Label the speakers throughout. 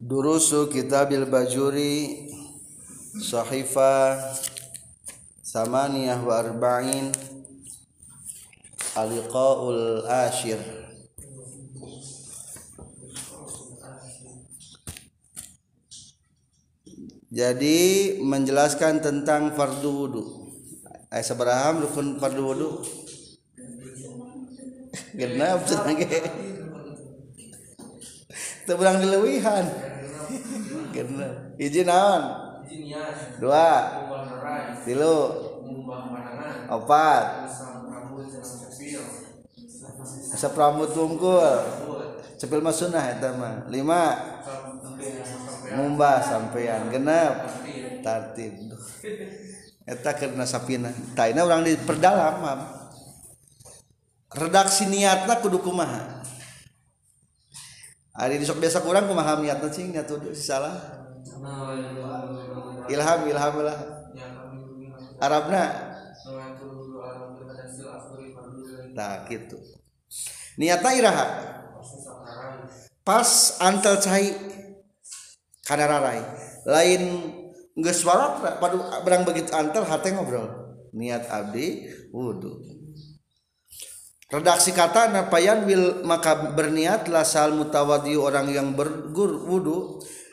Speaker 1: Durusu Kitabil Bajuri Sahifa Samaniyah wa Arba'in Aliqa'ul Ashir Jadi menjelaskan tentang fardu wudu. Ayat seberapa rukun fardu wudu? Teu urang dilewihan. izin naon? Dua. Tilu. Opat. Asap rambut tungkul. Cepil mah sunnah eta mah. Lima. Mumbah sampean genep. Tartib. Eta karena sapina. Taina orang diperdalam redaksi niatna kudu kumaha? hari sok biasa kurang kumaha niatna cing niat tuh salah? Ilham ilham lah. Arabna? Nah gitu. Niatna iraha? Pas antel cai karena rarai. Lain geus padu berang begitu antel hati ngobrol. Niat abdi wudhu redaksi kata napayan wil maka berniatlah sal mutawadi orang yang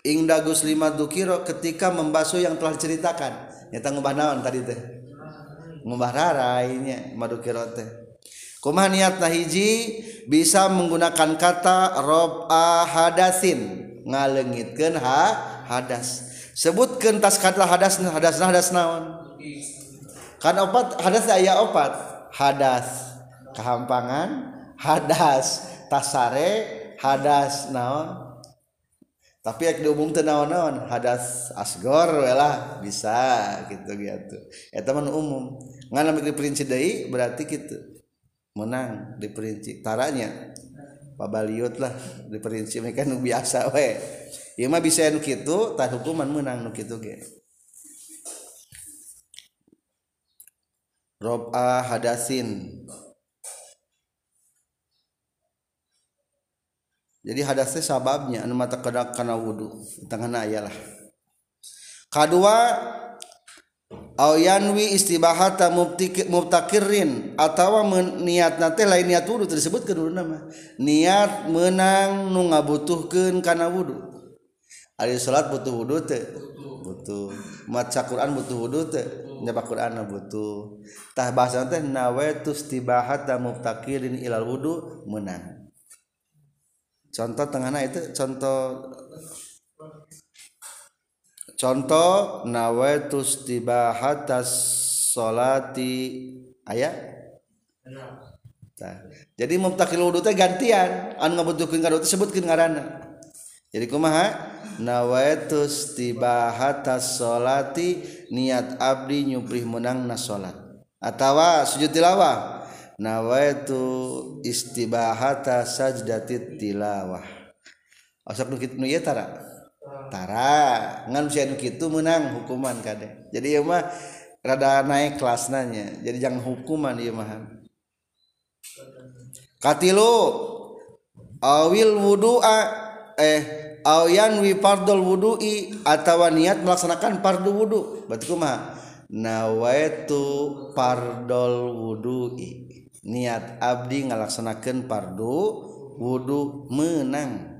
Speaker 1: ing dagus lima dukiro ketika membasuh yang telah diceritakan nyata ngubah naon tadi teh ngubah rarainya madukiro teh kumah niat hiji bisa menggunakan kata rob hadasin ngalengitkan ha hadas sebutkan tas kata hadas hadas hadas naon kan opat hadas aya opat hadas kehampangan hadas tasare hadas naon? Tapi yang diumum naon-naon hadas asgor lah bisa gitu gitu. Ya teman umum. Mikir prinsip deui berarti gitu menang di prinsip taranya. Pabaliut lah di prinsip ini kan biasa we. Ieu mah bisa nu kitu tah hukuman menang nu kitu ge. Rob'a hadasin jadi hadasnya sababnya anu mata kedang karena wudu. Tangan ayalah. Kedua Ayanwi istibahata mubtakirin atau niat nate lain niat wudhu tersebut kedua nama. Niat menang nu ngabutuhkan karena wudhu Ari salat butuh wudhu teh. Butuh. Maca Quran butuh wudhu teh. Nyapa Quran butuh. Tah bahasa teh nawaitu istibahata mubtakirin ilal wudhu menang. contoh tengahna itu contoh contoh nawaitu istibahatas solati ayat nah, jadi mubtakil wudu teh gantian. Anu ngabutuhkeun ka teh sebutkeun ngaranna. Jadi kumaha? Nawaitu istibahatas solati niat abdi nyuprih menang na salat atawa sujud tilawah. Nawaitu istibahata sajdatit tilawah. Osok nu kitu nu ieu tara? Tara. Ngan sia nu kitu menang hukuman kade. Jadi ieu mah rada naik kelas nanya jadi jangan hukuman ieu mah. Katilu awil wudu'a eh awian wi fardul wudu'i atawa niat melaksanakan fardu wudu. Berarti kumaha nawaitu fardul wudu'i niat Abdi ngalaksanakan pardu wudhu menang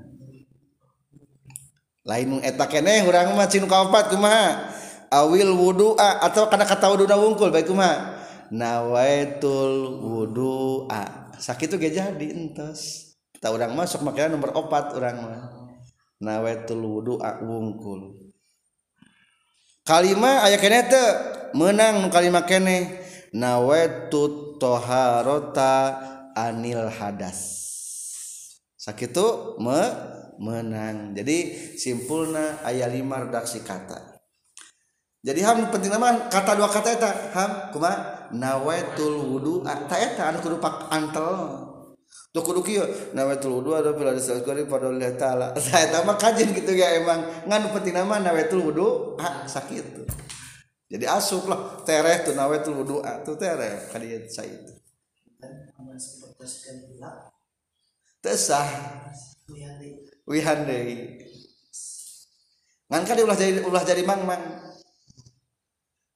Speaker 1: lain eta kene urang mah cinu kaopat kumaha? Awil wudu'a atau karena kata wudhu wungkul baik kumaha? Nawaitul wudu'a sakit ge jadi entos. Kita mah masuk makanya nomor opat urang mah. Nawaitul wudu'a wungkul. Kalima aya kene teu menang kalima kene. Nawaitul toharota anil hadas. Sakitu me menang. Jadi simpulna ayat lima redaksi kata. Jadi ham penting nama kata dua kata eta. Ham kuma nawaitul wudu ta eta anu kudu pak antel. Tuh kudu kieu nawaitul wudu ada bila disakari pada Allah taala saya eta mah kajian gitu ya emang. Ngan penting nama nawaitul wudu ah sakitu jadi asuplah tereh tuh nawe tuh wudhu tuh tereh. Kalian saya itu. Tesah wihandei ngan kali ulah jadi ulah jadi mang mang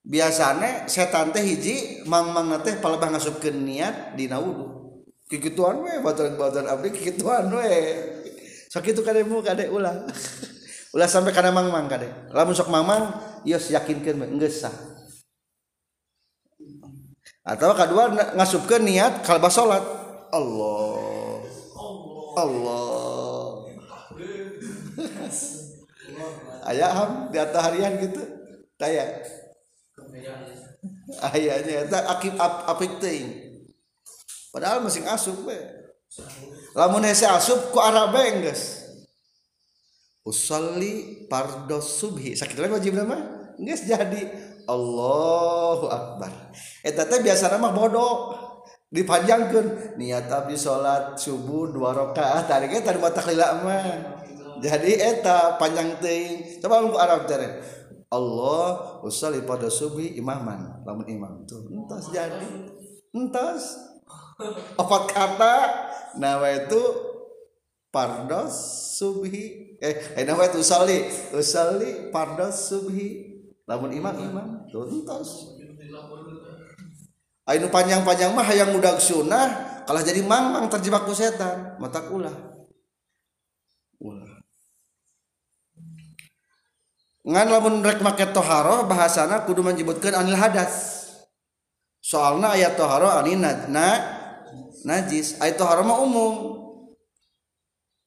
Speaker 1: biasane setan teh hiji mang mang teh palebah ngasupkeun niat dina wudu kikituan we baturan-baturan abdi kikituan we. Sakitu kade mu kade ulah. Ulah sampai kana mang mang kade. Lamun sok mang mang yakinkeun we geus sah. Atau kedua ngasupkeun niat kalba salat Allah. Allah. Ayam di atas harian gitu. Kayak. Ayahnya itu akib ap, apik ting. Padahal masih asup be lamun hese asup ku arah guys usolli pardo subhi. Sakit lagi wajib nama? Nggak jadi. Allahu Akbar. Eh, eta teh biasa nama bodoh. Dipanjangkan. Niat abdi sholat subuh dua rakaat. Tadi kan tadi mata mah. Jadi eh, eta panjang ting coba lu Arab teh Allah usolli pada subhi imaman. Lamun imam tuh entas jadi. Entas. Opat kata. Nah itu pardos subhi. Eh, eh enak wae usalli. Usalli pardos subhi. Lamun imam imam. Tuntos Ayo panjang-panjang mah yang mudah sunah kalah jadi mang-mang terjebak ku setan. Mata ulah. Ulah. Ngan lamun rek make toharo bahasana kudu menyebutkan anil hadas. Soalna ayat toharo anina na najis. Ayat toharo mah umum.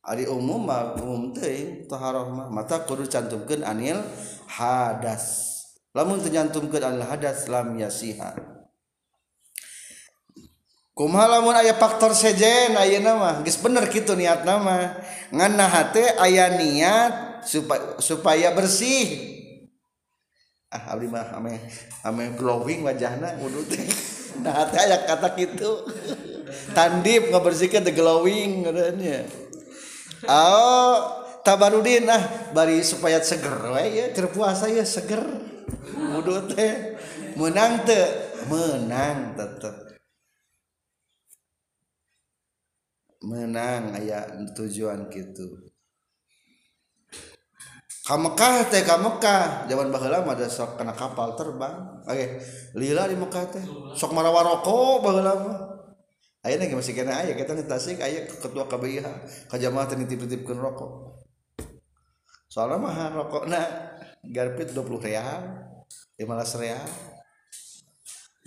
Speaker 1: Ari umum mah umum teh toharo mah. Mata kudu cantumkeun anil hadas. Lamun tenyantumkeun anil hadas lam yasiha. Lamun aya faktor sejen aya nama? Guys bener gitu niat nama. Ngana hati ayah niat supaya supaya bersih. Ah abdi mah ame ame glowing wajahna wudu teh. Nah hati aya kata gitu tandip ngabersihkeun the glowing katanya Oh, tabarudin ah bari supaya seger we ya terpuasa ya seger. Wudu teh menang teh menang tetep. menang aya tujuan gitu. Ka Mekah teh ka Mekah zaman baheula mah ada sok kena kapal terbang. Oke, okay. lila di Mekah teh sok marawa rokok baheula mah. Ayeuna ge masih kena aya kita di Tasik aya ketua KBIH ka teh nitip-nitipkeun rokok. Soalnya mah rokokna garpit 20 real 15 real.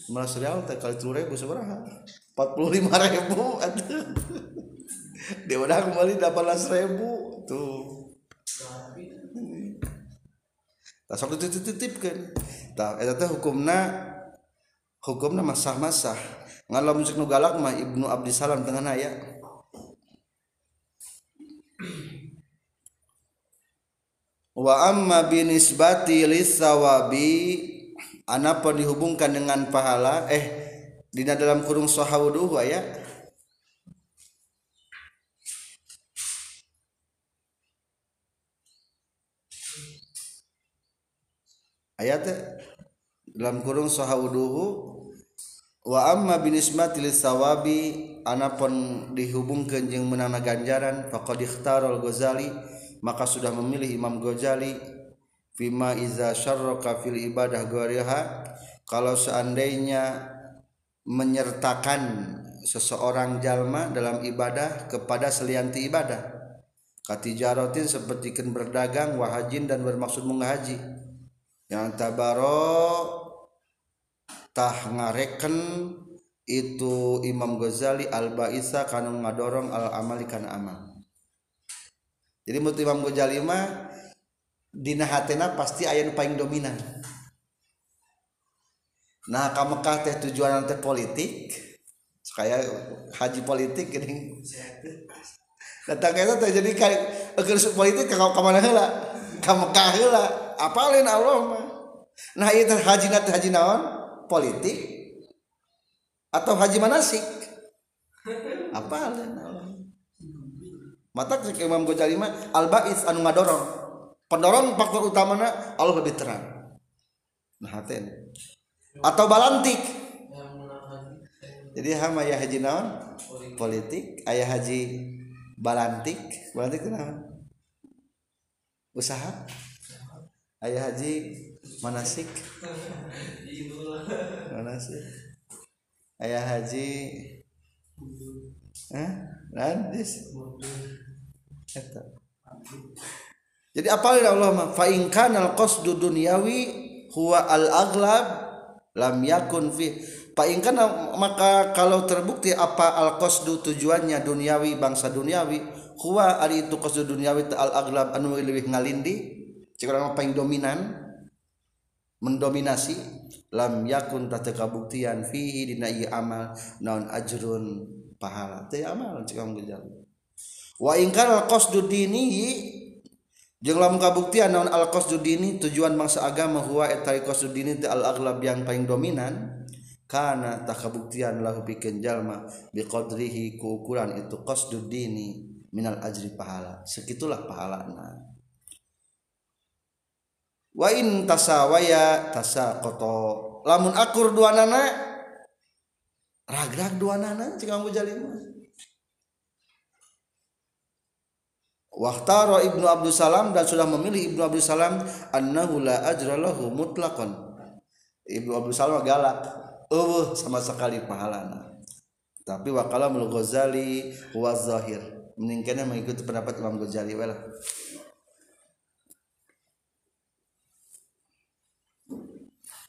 Speaker 1: 15 real teh kali 3 ribu sabaraha 45 ribu dia udah kembali 18 ribu tuh. Tak sok dititip kan tak eta teh hukumna hukumna masah-masah ngalah musik nu galak mah Ibnu Abdi Salam tengah aya. Wa amma binisbati lisawabi anapa dihubungkan dengan pahala eh dina dalam kurung sahawuduh ya. Ayat dalam kurung sahawuduhu wa amma binismati lisawabi anapun dihubungkan jeung menana ganjaran faqad ikhtarul Ghazali maka sudah memilih Imam Ghazali fima iza syarraka fil ibadah ghariha kalau seandainya menyertakan seseorang jalma dalam ibadah kepada selianti ibadah. Katijarotin seperti berdagang wahajin dan bermaksud menghaji. Yang tabaro tah ngareken itu Imam Ghazali al-Ba'isa kana ngadorong al-amali kana amal. Jadi menurut Imam Ghazali mah dina hatena pasti aya nu paling dominan. Nah, ka Mekah teh tujuan teh politik, kayak haji politik gini. Datang kita teh jadi kayak politik ka mana heula? Ka Mekah heula. Apalin Allah mah. Nah, ieu haji nat haji naon? politik atau haji manasik? Apa mata ke Imam Ghazali mah al bais anu ngadorong. Pendorong faktor utamana Allah lebih terang. Nah haten atau balantik. Jadi hama ya haji naon? Politik. Ayah haji balantik. Balantik itu naon? Usaha. Ayah haji manasik manasik ayah haji. Eh nadis jadi apa ya Allah mah fa in kana al qasdu dunyawi huwa al aghlab lam yakun fi. Fa in kana maka kalau terbukti apa al qasdu tujuannya duniawi bangsa duniawi huwa ari itu qasdu duniawi al aghlab anu lebih ngalindi. Cik orang paling dominan mendominasi lam yakun tata kabuktian fihi dina ieu amal naon ajrun pahala. Teh amal cik kamu gejal wa ingkar al qasdu dini jeung lamun kabuktian naon al qasdu dini tujuan mangsa agama huwa eta qasdu dini teh al aglab yang paling dominan karena tak kabuktian lahu pikeun jalma biqadrihi ku ukuran itu qasdu dini minal ajri pahala. Segitulah pahalana. Wa in tasawaya tasaqata lamun akur dua nana ragrag dua nana cik kamu jalin Wahtaro Ibnu Abdul Salam dan sudah memilih Ibnu Abdul Salam annahu la ajra lahu mutlaqan. Ibnu Abdul Salam galak. Uh, sama sekali pahalana. Tapi wakala mul Ghazali wa zahir. Mendingkana mengikuti pendapat Imam Ghazali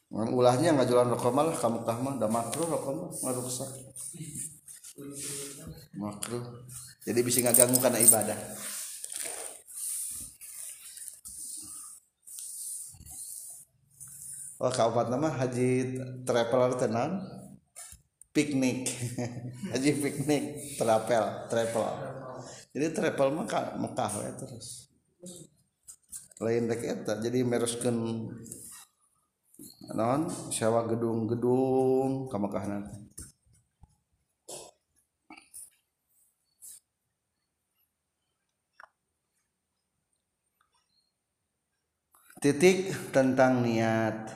Speaker 1: ulahnya nggak jualan malah kamu kah mah udah makruh mah nggak rusak. Makruh. Jadi bisa nggak ganggu karena ibadah. Oh, kabupaten nama haji travel tenan. Piknik. Haji piknik travel travel jadi travel Mekah Mekah ya terus. Lain dek eta jadi meroskeun non sewa gedung-gedung kamu titik tentang niat.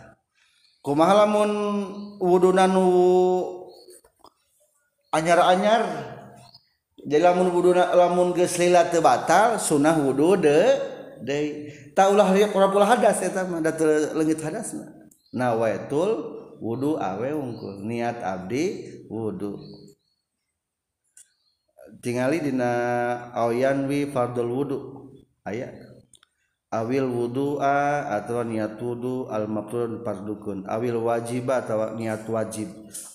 Speaker 1: Kumaha lamun wuduna nu anyar-anyar? Jadi lamun wuduna lamun geus lila teu batal sunah wudu de deui ta ulah rabbul hadas eta mah da leungit hadasna nawaitul wudu awe unggul niat abdi wudu. Tingali dina ayanwi fardul wudu. Ayat awil wudu'a atau niat wudu al makrun fardukun. Awil wajib atau niat wajib.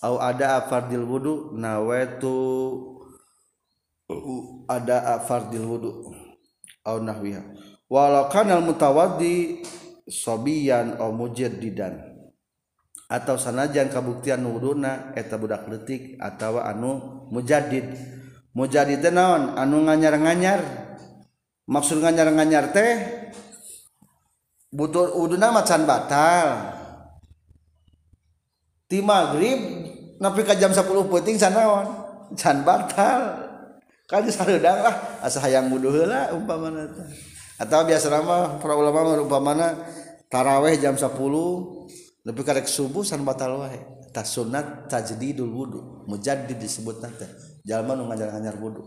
Speaker 1: Au ada fardil wudu nawaitu ada fardil wudu. Au nahwiha. Walau kana al mutawaddi sobiyan au mujaddidan atau sanajan kabuktian wuduna eta budak leutik atau anu mujaddid mujaddid teh naon? Anu nganyar-nganyar. Maksud nganyar-nganyar teh butuh wuduna macan batal. Ti maghrib napi ka jam 10 penting sanaon can batal. Kan sareudang lah asa hayang wudu heula umpamana atau biasa nama para ulama umpamana taraweh jam 10 lebih karek subuh san batal wae. Tas sunat tajdidul wudu. Mujaddid disebut nanti jalma nu ngajar-ngajar wudu.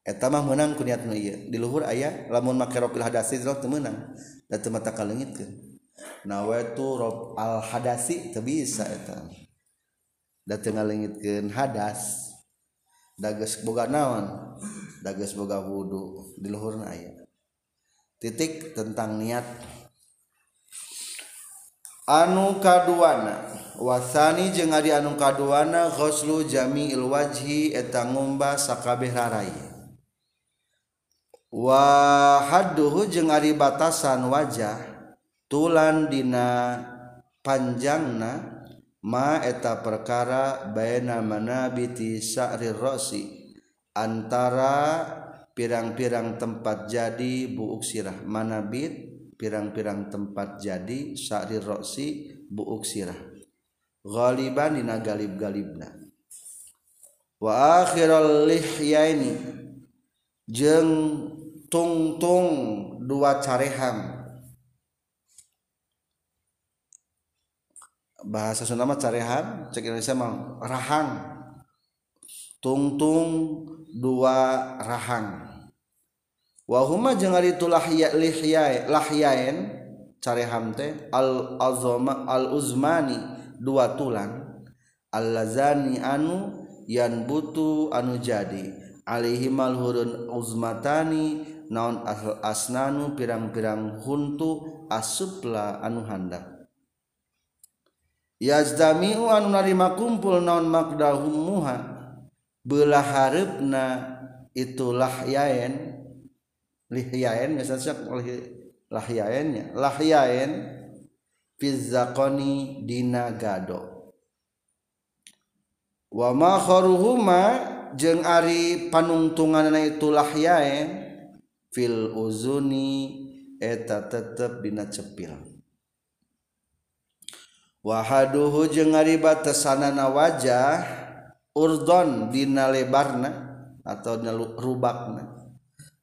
Speaker 1: Eta mah meunang ku niat nu ieu. Di luhur aya lamun make rofil hadasi teh menang da teu mata kalengitkeun. Nawaitu rob al hadasi teu bisa eta. Da teu ngalengitkeun hadas. Da geus boga naon? Da geus boga wudu. Di luhurna aya. Titik tentang niat. anu kaduana. Wasani jeung ari anu kaduana ghuslu jami'il wajhi eta ngomba sakabeh rarai. Wa hadduhu jeung ari batasan wajah tulan dina panjangna ma eta perkara baina manabiti sa'ri rasi antara pirang-pirang tempat jadi buuk sirah. Manabit pirang-pirang tempat jadi sa'ri rosi buuk sirah. Ghaliban dina galib-galibna. Wa akhirul lihyaini jeung tungtung dua careham. Bahasa Sunda mah careham cek Indonesia mah rahang. Tungtung dua rahang wahuma jeung ari tu lahya lihya lahyain carehamte al-azoma al-uzmani dua tulang. Al-lazani anu yan butu anu jadi. Alihimal hurun uzmatani naon asnanu pirang-pirang huntu asupla anu handap yazdamiu anu narima kumpul naon makdahumuha belah harapna itulah yaen lihyaen misalnya lahyaennya lahyaen fizzaqani dina gado. Wa ma kharuhuma jeung ari panungtunganna itu lahyaen fil uzuni eta tetep dina cepil. Wahaduhu jeung ari batasanana wajah urdon dina lebarna atau dina rubakna.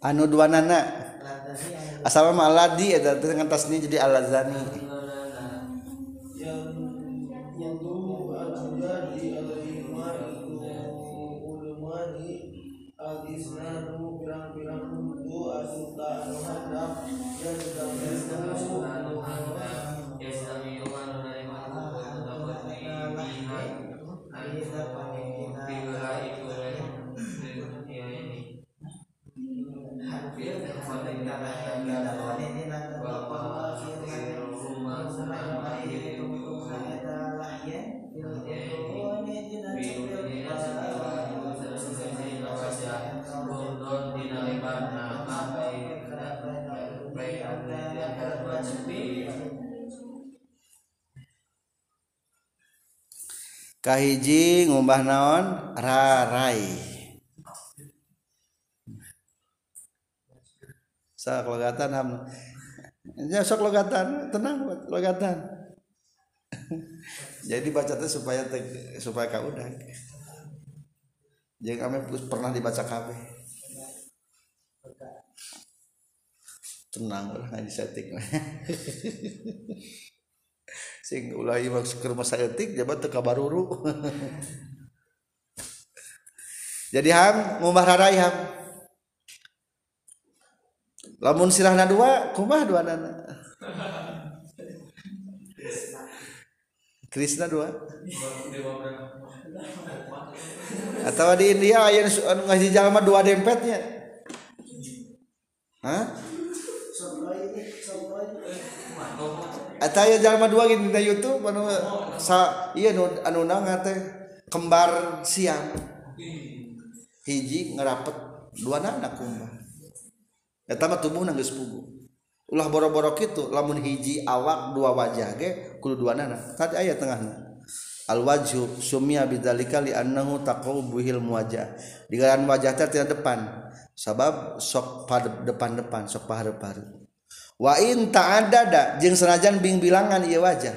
Speaker 1: anu dua nana asal mah aladi dengan tasni jadi alazani kahiji ngumbah naon? Rarai. Sok logatan ham. Ya sok logatan. Tenang logatan. Jadi baca tuh supaya te, supaya kau udah jangan kami pernah dibaca kabe tenang lah nggak disetting sing ulah maksud rumah saya tik jabat teka baruru jadi ham ngumbah rarai ham. Lamun sirahna dua kumah dua nana. Krishna dua. Atau di India ayah ngaji jalma dua dempetnya. Hah? YouTube anu, sa, iya, anu, anu teh kembar siang. Hiji ngerapet dua anak mah tubuh geus pugu. Ulah boro-boro kitu lamun hiji awak dua wajah ge kudu dua nana. Tadi aya tengahna. al wajhu sumia bidzalika li annahu taqawbuhil muwajjah. Digaran wajah teh depan. Sabab sok depan-depan sok paharu-paharu wa in ta'addada jeung senajan bing bilangan ieu wajah.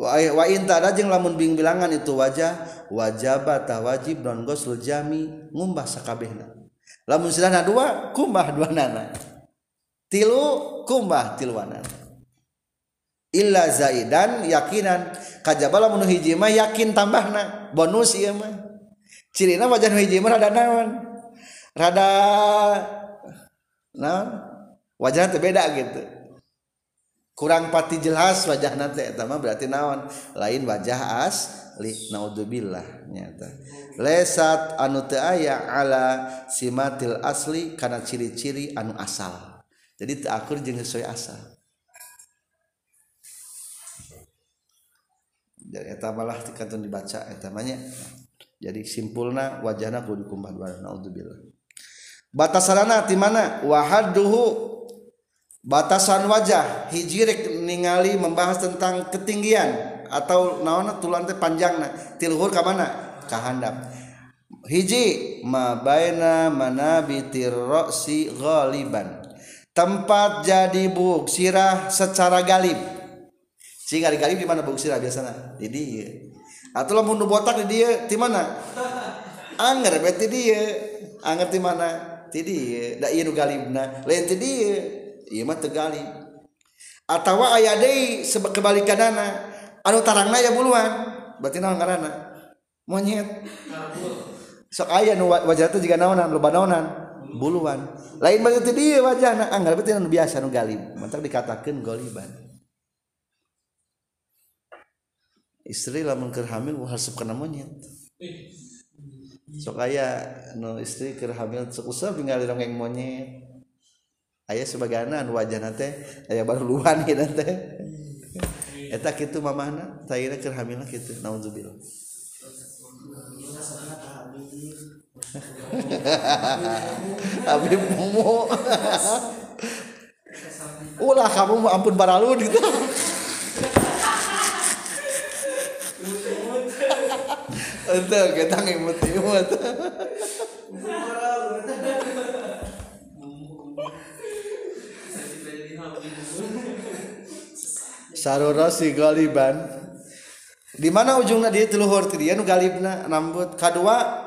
Speaker 1: Wain ta'addada jeung lamun bing bilangan itu wajah. Wajaba tawajib non ghusl jami ngumbah sakabehna. Lamun silana dua kumbah dua nana tilu kumbah tiluanan illa zaidan yakinan. Kajaba lamun hiji mah yakin tambahna. Bonus ieu mah. Cirina wajah hiji mah rada naon? Rada naon? Wajah teh beda gitu. Kurang pati jelas wajah nanti etama berarti naon? Lain wajah asli naudzubillah nyata. Lesat anu teu aya ala simatil asli karena ciri-ciri anu asal. Jadi teu akur jeung sesuai asal. Jadi eta malah dikantun dibaca eta banyak jadi simpulna wajahna kudu dikumbah dua naudzubillah. Batasanana di mana? Wahaduhu batasan wajah hijrek ningali membahas tentang ketinggian atau naon tulang teh panjangna tilhur ka mana? Ka handap. Hiji ma baina manabitir ra'si ghaliban. Tempat jadi buk sirah secara galib. Sehingga galib di mana buk sirah biasanya di dia. Atau lamun nu botak di dia di mana? Anger berarti dia. Anger di mana? Di dia. Da ieu nu galibna. Lain di dia ieu mah galib atawa aya deui kebalikanana anu tarangna ya buluan berarti naon ngaranna? Monyet. Sok aya nu wajah teh jiga naonan loba naonan? Buluan. Lain banget dia wajah nah anggar berarti anu biasa nu galib. Mantap dikatakan goliban. Istri lamun keur hamil harus kena monyet. Sok aya nu istri keur hamil sok usah dongeng monyet ayah sebaganan wajah teh ayah baru luan gitu teh. Eta kitu mamahna tayina keur hamilna kitu naudzubillah Abi mumu. Ulah kamu ampun baralun gitu. Entah kita ngimut-imut sarora si galiban. Di mana ujungnya dia teluhur dia nu galibna rambut kadua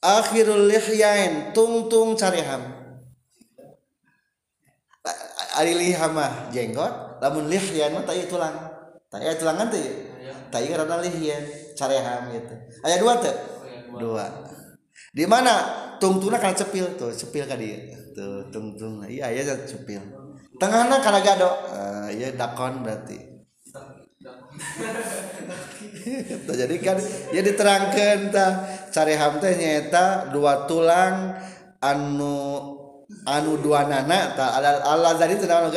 Speaker 1: akhirul lihyain tungtung cariham ari liham mah jenggot lamun lihyan mah tai tulang. Tayeu tulangan teh? Tai rada lihyan cariham gitu. Aya dua teh? Dua. Di mana? Tungtungna kana cepil tuh cepil ka dia. Tuh tungtung. Iya aya cepil. Tengahna kana gado uh, iya dakon berarti. Jadi kan ya diterangkan tah. Careham teh nyata dua tulang anu anu dua nana tak ala Allah tadi teu naon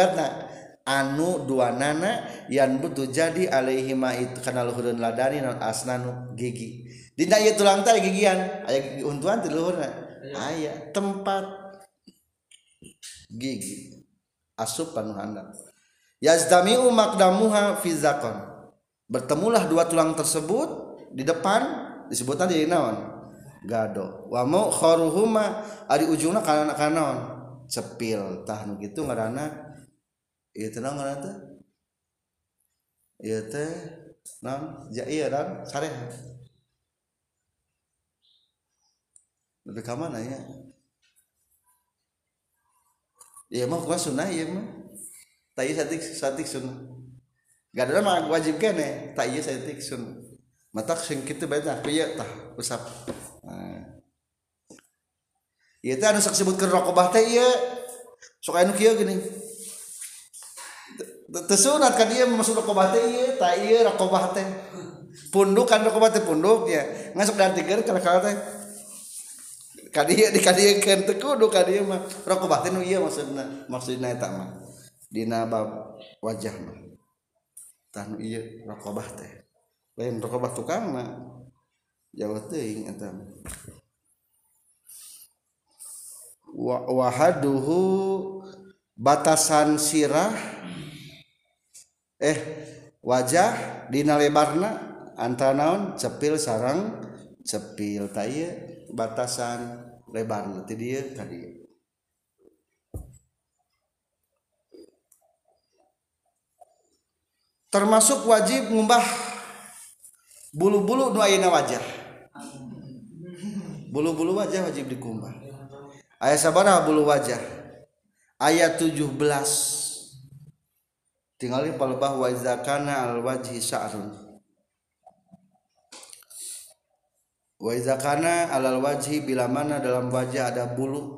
Speaker 1: anu dua nana yang butuh jadi alaihi ma itu kana luhurun ladani non asnanu gigi. Dina ieu tulang teh gigian aya gigi untuan di luhurna. Aya tempat gigi asup anu handap yazdamiu makdamuha fi zakon bertemulah dua tulang tersebut di depan disebutkan di naon? Gado. Wa mau kharuhuma ari ujungna kana kanaon cepil tah nu kitu ngaranna. Ieu teh naon ngaranna teh? Ieu teh naon? Ja ieu dan sareh. Lebih ka mana ya Iya mah kuah sunnah iya mah. Tapi satik satik sunnah. Gak ada mah wajib kene tak iya saya tiksun mata sing kitu beda piye tah usap. Nah. Iya teh anu sebut rokobah teh iya. Sok anu kieu gini. Tersunat kan iya masuk rokobah teh iya. Tak iya rokobah teh. Punduk kan rokobah teh punduk ya. Ngasuk dan tiga kalau kalau teh kadieu dikadiekeun teu kudu ka dieu mah. Rokok batin ieu maksudna maksudna eta mah. Dina bab wajah mah. Tah nu ieu rokobah teh. Lain rokobah tukang mah jauh teuing eta wa wahaduhu batasan sirah eh wajah dina lebarna antara naon? Cepil sarang cepil taye batasan lebarna ti dia tadi. Termasuk wajib ngubah bulu-bulu nu wajah bulu-bulu wajah wajib dikumbah. Ayat sabaraha bulu wajah ayat 17 tinggal palebah wa izakana al wajhi sya'run wa izakana alal wajhi bila mana dalam wajah ada bulu.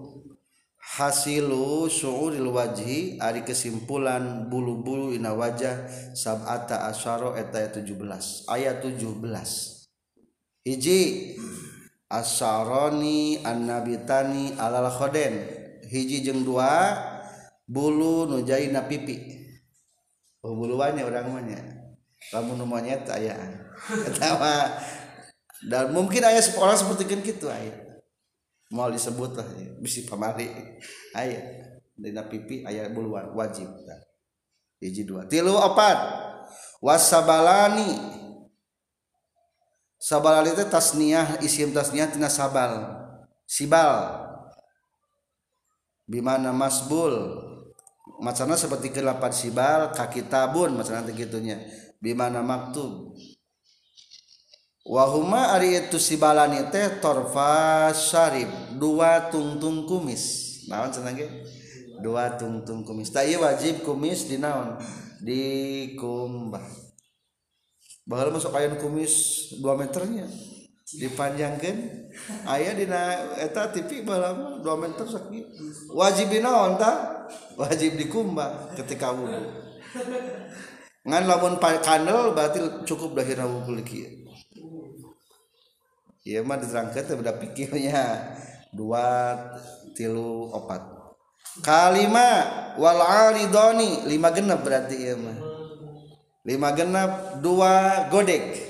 Speaker 1: Hasilu su'uril wajhi ari kesimpulan bulu-bulu ina wajah sab'ata asyara eta 17 ayat 17 hiji asyarani annabitani alal khoden. Hiji jeung dua bulu nujai na pipi. Oh, buluannya orang mah kamu nu monyet aya. Eta dan mungkin ayah orang seperti kan gitu ayah. Mau disebut lah ya. bisi pamari. Ayah. Dina pipi ayah buluan wajib. Hiji dua. Tilu opat. Wasabalani. Sabalani itu tasniah isim tasniah tina sabal. Sibal. Bimana masbul. Macana seperti kelapan sibal kaki tabun macana gitunya. Bimana maktub wahuma ari itu sibalani teh torfa syarib dua tungtung kumis. Naon cenah dua tungtung kumis. Tak iya wajib kumis di naon? Di kumbah. Bahwa masuk kain kumis dua meternya. Dipanjangkan ayah dina eta tipi bahwa dua meter sakit wajib naon tak wajib dikumbah ketika wudhu ngan lamun kandel berarti cukup dahir wudhu lagi Iya mah diterangkan udah pikirnya. Dua tilu opat. Kalima wal aridoni. Lima genap berarti iya mah. Lima genap dua godek.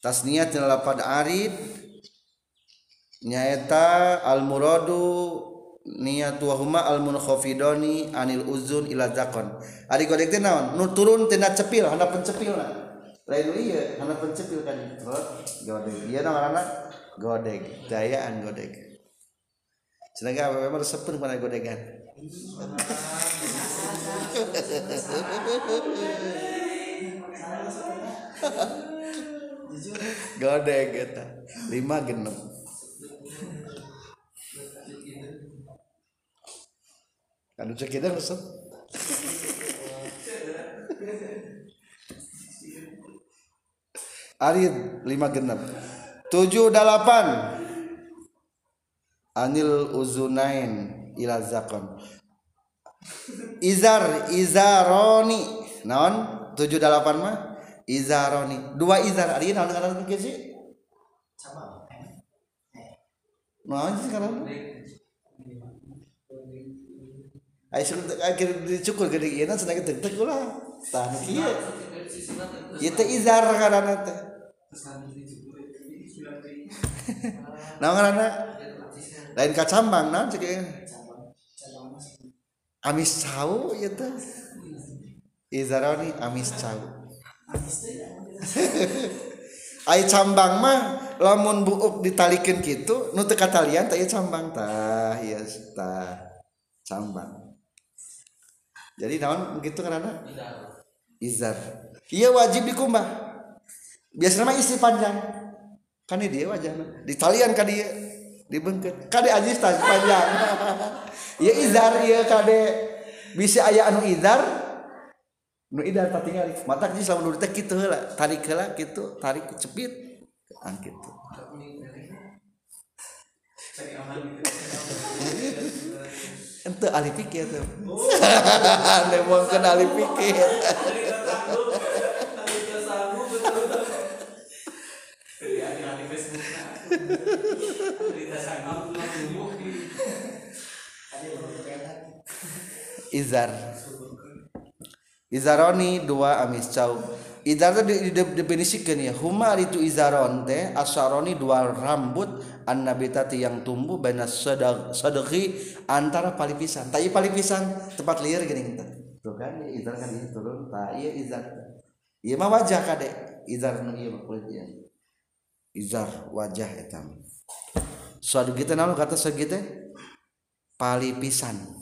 Speaker 1: Tasniat pada arid nyaeta al muradu niat wahuma al munkhafidoni anil uzun ila zakon. Ari godek teh naon? Nu turun tina cepil hana pencepil lah lain ieu hana pencepil kan. Godek. Ieu naon godek. Dayaan godek. Sedangkan apa? Memang resep pun pada godengan. Godeng kita lima genep. Kan cek kita resep. Arid lima genep. Tujuh delapan anil uzunain ila zakon izar izaroni. Naon? Tujuh delapan mah? Izaroni. Dua izar. Ari naon ngaran mungkin sih naon sih sekarang? Ayo akhir dicukur gede ieu cenah teu teu ulah. Tah kieu. Ieu teh izar karana teh. Naon ngaranna? lain kacambang nah cek amis cau ya tuh. Izaroni amis cau Ai cambang mah lamun buuk ditalikin gitu nu teu katalian teh cambang tah ieu tah cambang. Jadi naon begitu karena? Izar. Iya wajib dikumbah biasanya mah isi panjang. Kan dia wajahnya ditalian kan dia dibengket kade ajis tas panjang. Ya izar ya kade bisa ayah anu izar? Nu idar tinggal. Mata jadi selama dulu teh gitu lah. Tarik lah gitu. Tarik cepit. An gitu. Ente ahli pikir tuh. Nemong kan izar. Izaroni dua amis cau. Izar itu didefinisikan ya. Huma itu izaron teh asaroni dua rambut an nabitati yang tumbuh bena sadaqi antara palipisan. Tapi palipisan tempat liar gini. Kita tuh kan izar kan ini turun. Tak iya izar. Iya mah wajah kade izar nu iya kulit ya izar wajah etam suatu kita namun kata segitu palipisan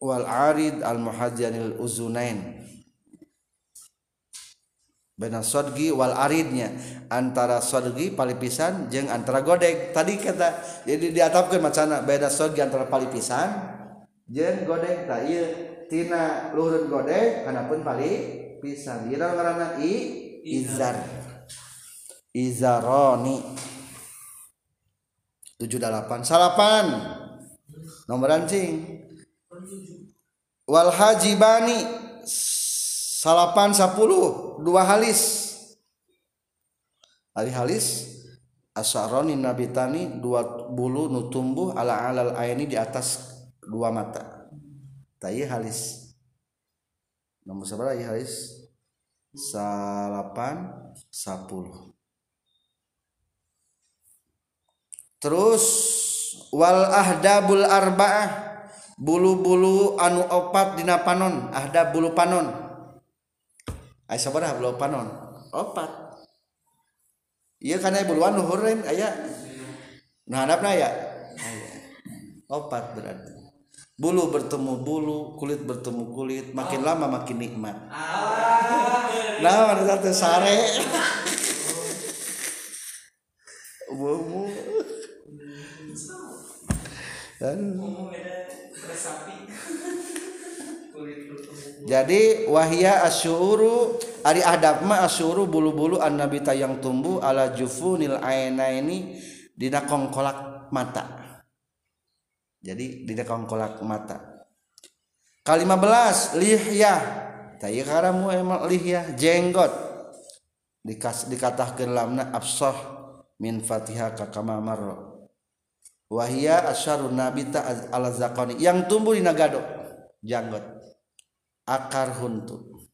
Speaker 1: wal arid al muhajjanil uzunain. Bena sodgi wal aridnya. Antara sodgi palipisan jeng antara godek. Tadi kata jadi diatapkan macana beda sodgi antara palipisan jeng godek tak iya tina luhurun godek karena pun palipisan ira karena i izar. Izaroni. Tujuh delapan salapan. Nomor anjing. Wal hajibani. Salapan sepuluh dua halis. Hari halis. Asaroni nabitani. Dua bulu nutumbuh ala alal aini di atas dua mata tayi halis. Nomor seberapa ya halis? Salapan sepuluh terus wal ahdabul arba'ah. Bulu-bulu anu opat dina panon. Ahda bulu panon ay sabaraha bulu panon? Opat. Iya karena buluan luhurin aya. Nah hadapna ya opat berarti bulu bertemu bulu kulit bertemu kulit makin lama makin nikmat. Nah mana satu sare. Umum. jadi wahia asyuru ari adab ma asyuru bulu-bulu an nabi yang tumbuh ala jufunil aina ini dina kongkolak mata jadi dina kongkolak mata. Kalima belas lihyah. Tayi karamu emang lihyah jenggot. Dikas dikatahkeun lamna absah min fatihah ka kama marra. Wahia asyarun nabita ala zakoni yang tumbuh di nagado janggot akar huntu.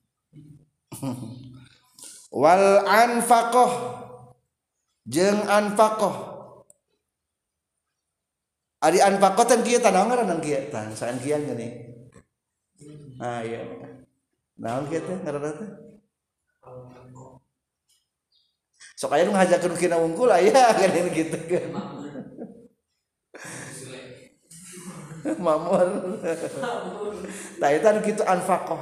Speaker 1: Wal anfaqoh jeng anfaqoh ari anfaqoh tan kieu tanaon ngaranna kieu tan saen kieu gini ah iya. Naon kieu teh ngaranna teh? Sok aya nu ngajakeun kina wungkul aya gini gitu kan. Mamur taitan gitu anfakoh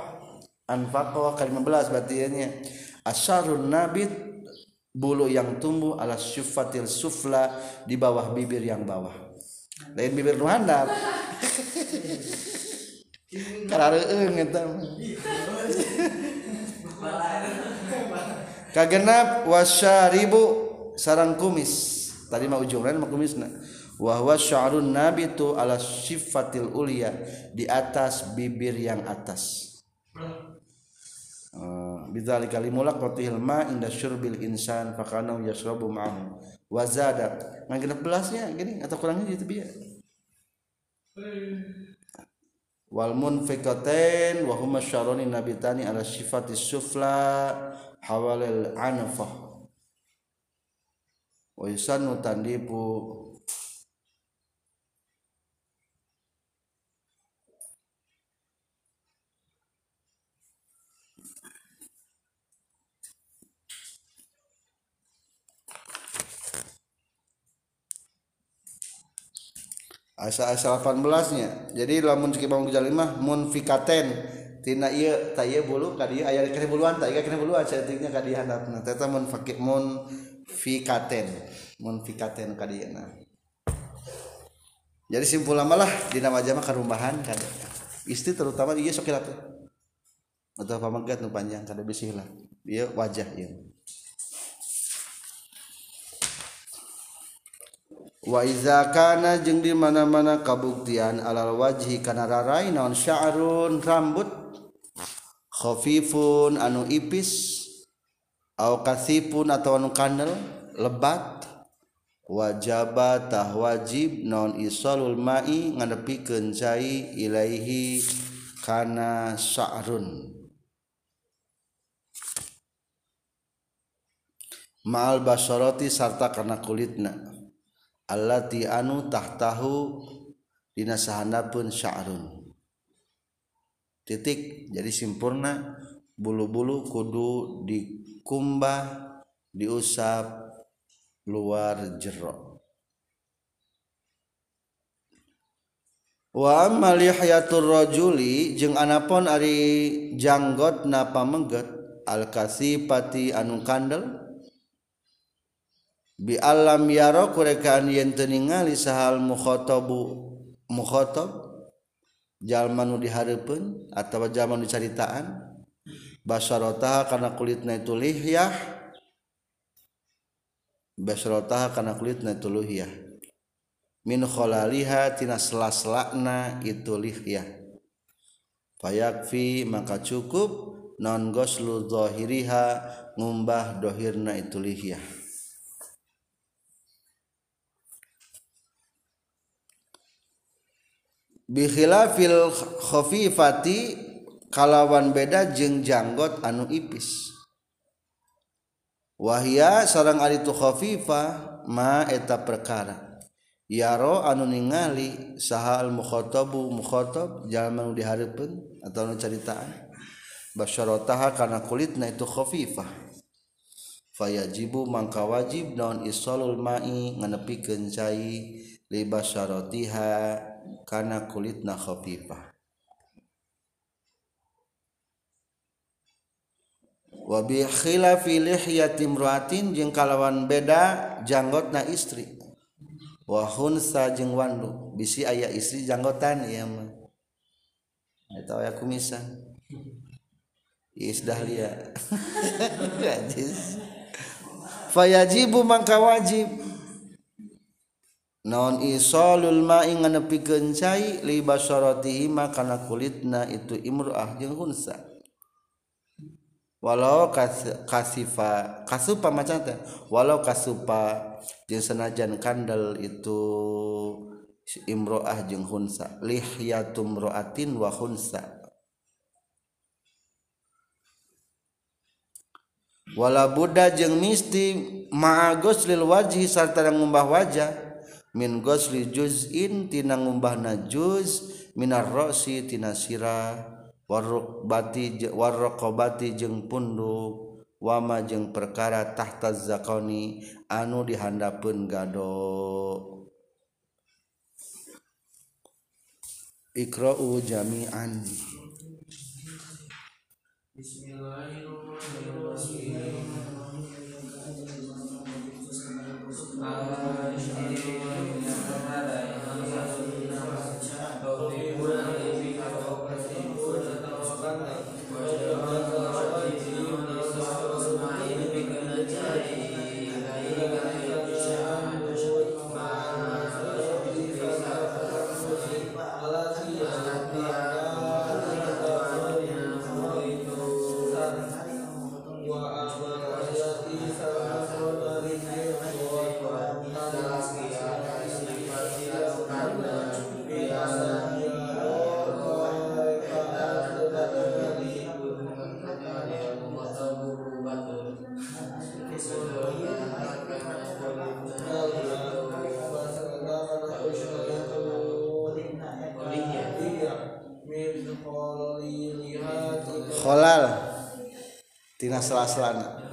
Speaker 1: anfakoh ke 15 berarti asarun nabit bulu yang tumbuh ala syufatil sufla di bawah bibir yang bawah lain bibir nu handap. Karareueung eta kagenap wasyaribu sarang kumis. Tadi mah ujungna mah kumisna. Wahwa sya'run nabitu ala sifatil ulia di atas bibir yang atas. Uh, bidzalika limulak qatihil ma inda syurbil insan fakana yashrabu ma'ahu wa zada ngagena belasnya gini atau kurangnya gitu biar wal munfiqatain wa huma syaroni nabitani ala sifatis sufla hawalil anfah wa yusannu tandipu asa-asa 18 nya jadi lamun cek bangun jalimah munfikaten tina iya tak iya bulu kadi aya kena buluan tak iya kena buluan setingnya kadi handapna teta munfakit munfikaten munfikaten kadi na jadi simpul malah dina wajah mah karumbahan kada istri terutama iya sokilat atau pamagat nu panjang kada bisih lah. Dia wajah iya Waizakana jeung di mana-mana kabuktian alal wajhi kana rarai naon? Sya'run rambut. Khafifun anu ipis. Au kasipun atau anu kandel lebat. Wajaba tah wajib non isalul ma'i ngadepikeun cai ilaihi kana sya'run. Ma'al basarati sarta kana kulitna. allati anu tahtahu dina sahandapeun sya'run. Titik jadi sempurna bulu-bulu kudu dikumbah diusap luar jero wa amal yahatur rajuli jeung anapon ari janggotna pamengget al kasipati anu kandel bi alam yaro kurekaan yen teu ningali sahal mukhotobu mukhotob jalma nu dihareupeun atawa jalma nu dicaritaan basarataha kana kulitna itu lihyah basarataha kana kulitna itu lihyah min khalaliha tina sela-selana itu lihyah. Fayakfi maka cukup non goslu zahiriha ngumbah dohirna itu lihyah bikhilafil khafifati kalawan beda jeung janggot anu ipis. Wahia sarang ari tu khafifah ma eta perkara. Yaro anu ningali sahal mukhatabu mukhatab jalma nu dihareupeun atawa nu caritaan basyarataha kana kulitna itu khafifah fayajibu mangka wajib naon isalul mai nganepikeun cai li basyaratiha kana kulit na khafifah wa bi khilafi lihyati imra'atin jeung kalawan beda janggotna istri. Wa hunsa jeung wandu bisi aya istri janggotan ieu mah. Eta aya kumisan. Is dahlia Fayajibu mangka wajib. Naon isolul ma'i nganepikeun cai li basharatihi kana kulitna itu imru'ah jeung hunsa. Walau kasifa kasupa macan teh walau kasupa jeung senajan kandel itu imro'ah jeung hunsa. Lihyatum ro'atin wa hunsa. Wala Buddha jeng misti maagos lil wajhi sarta ngumbah wajah min gosli juz'in tina ngumbahna juz minar rosi tina sira. Warrukbati warraqabati jeung punduk wama jeung perkara tahta zakoni anu dihandapun gado Iqra'u jami'an. Bismillahirrahmanirrahim. Amin. kholal tina sela-selana.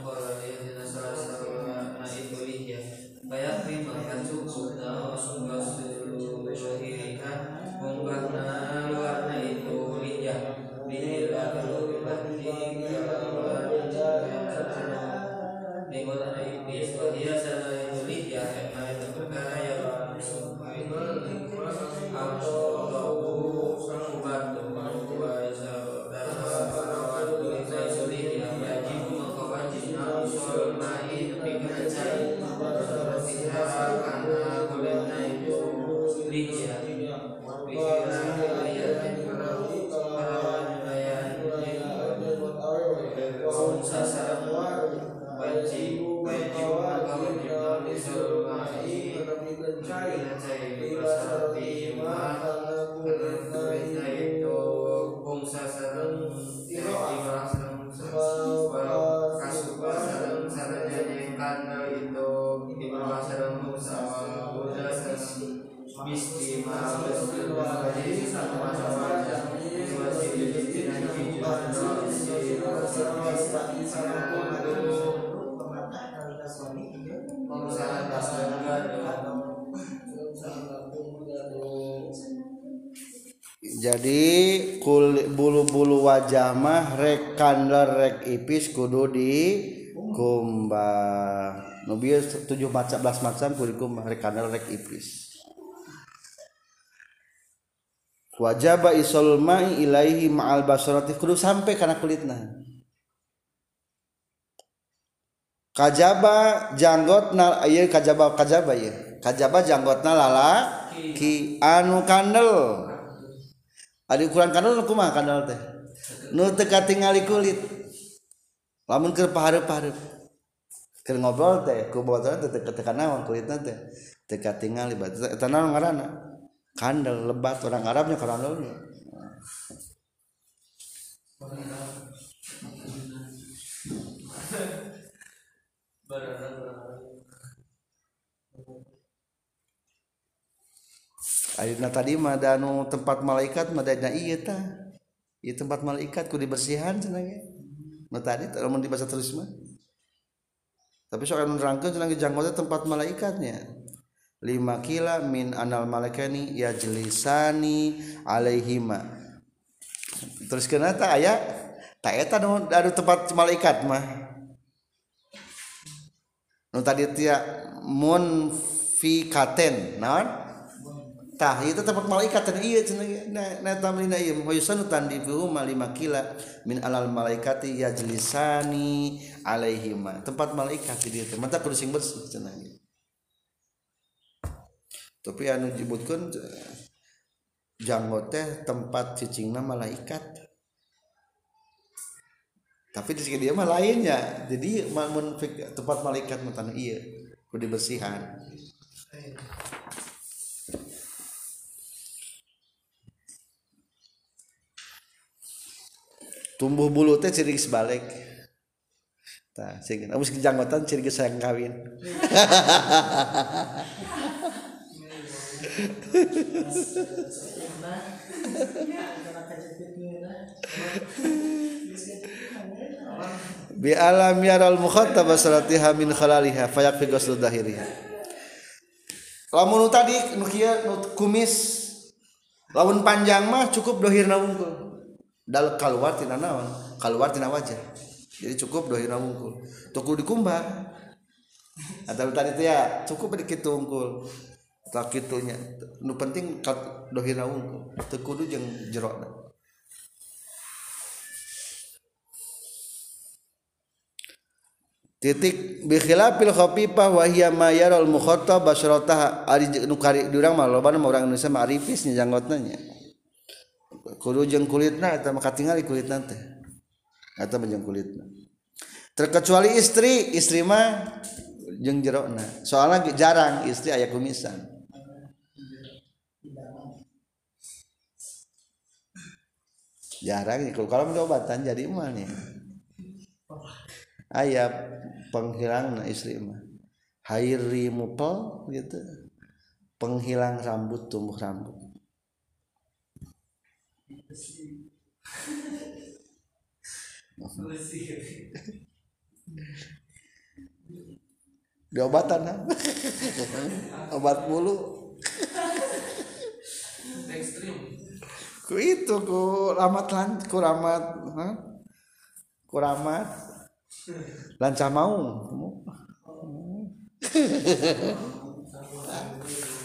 Speaker 1: jadi kul bulu-bulu wajah mah rek kandar rek ipis kudu di kumbah nu tujuh macam belas macam kudu kumbah rek kandar rek ipis. Wajaba isol ma'i ilaihi ma'al basarati kudu sampai karena kulitna. Kajaba janggotna ieu kajaba kajaba ieu. Kajaba janggotna lala ki anu kandel. Adi ukuran kandel nu kumaha kandel teh. Nu teu katingali kulit. Lamun keur pahareup-hareup. Keur ngobrol teh ku botol teh teu naon kulitna teh. Teu katingali batu eta naon ngaranna? Kandel lebat orang Arabnya kandelnya. Barang-barang Ayeuna tadi mah anu tempat malaikat mah da ieu tah. Ieu tempat malaikat ku dibersihan cenah ge. Nu tadi lamun dibaca terus mah. Tapi soal nerangkeun cenah ge jangkau tempat malaikatnya. Lima kila min anal malaikani ya jelisani alaihima. Terus kenapa aya tak eta nu ada tempat malaikat mah. Nu tadi tia mun fi katen naon? Tah itu tempat malaikat dan iya cenah na tamrina ieu. Wa yusanu tandifu lima kila min alal malaikati yajlisani alaihima tempat malaikat di teh. Mantap kudu sing bersih cenah tapi anu disebutkeun janggo teh tempat cicingna malaikat. Tapi di dia mah lainnya. Jadi mun tempat malaikat mah iya. Kudu dibersihan tumbuh bulu teh ciri sebalik Tah, sing amus janggotan ciri sayang kawin. bi alam yaral mukhatab salatiha min khalaliha fayakfi ghusl dahiriha lamun tadi nu kieu kumis lamun panjang mah cukup dohirna wungkul dal keluar tina naon? Keluar tina wajah. Jadi cukup dohina wungkul. Tukul dikumbah. Atau tadi itu ya cukup sedikit unggul tak kitunya. Nu penting dohina wungkul. Tekudu jeung jerokna titik bi khilafil khafifah wa hiya ma yaral mukhatab basyrataha ari nu kari urang mah loba urang Indonesia mah arifis nya kudu jeung kulitna eta maka katingali kulit nanti eta menjeng kulitna. Terkecuali istri istri mah jeung jerona. Soalnya jarang istri aya kumisan. Jarang kalau kalau obatan jadi mah nih. Ayah penghilang istri mah. Hairi mupel gitu. Penghilang rambut tumbuh rambut. di obatan ha? obat bulu ku itu ku ramat lan ku ramat ha? ku ramat. Lanca mau.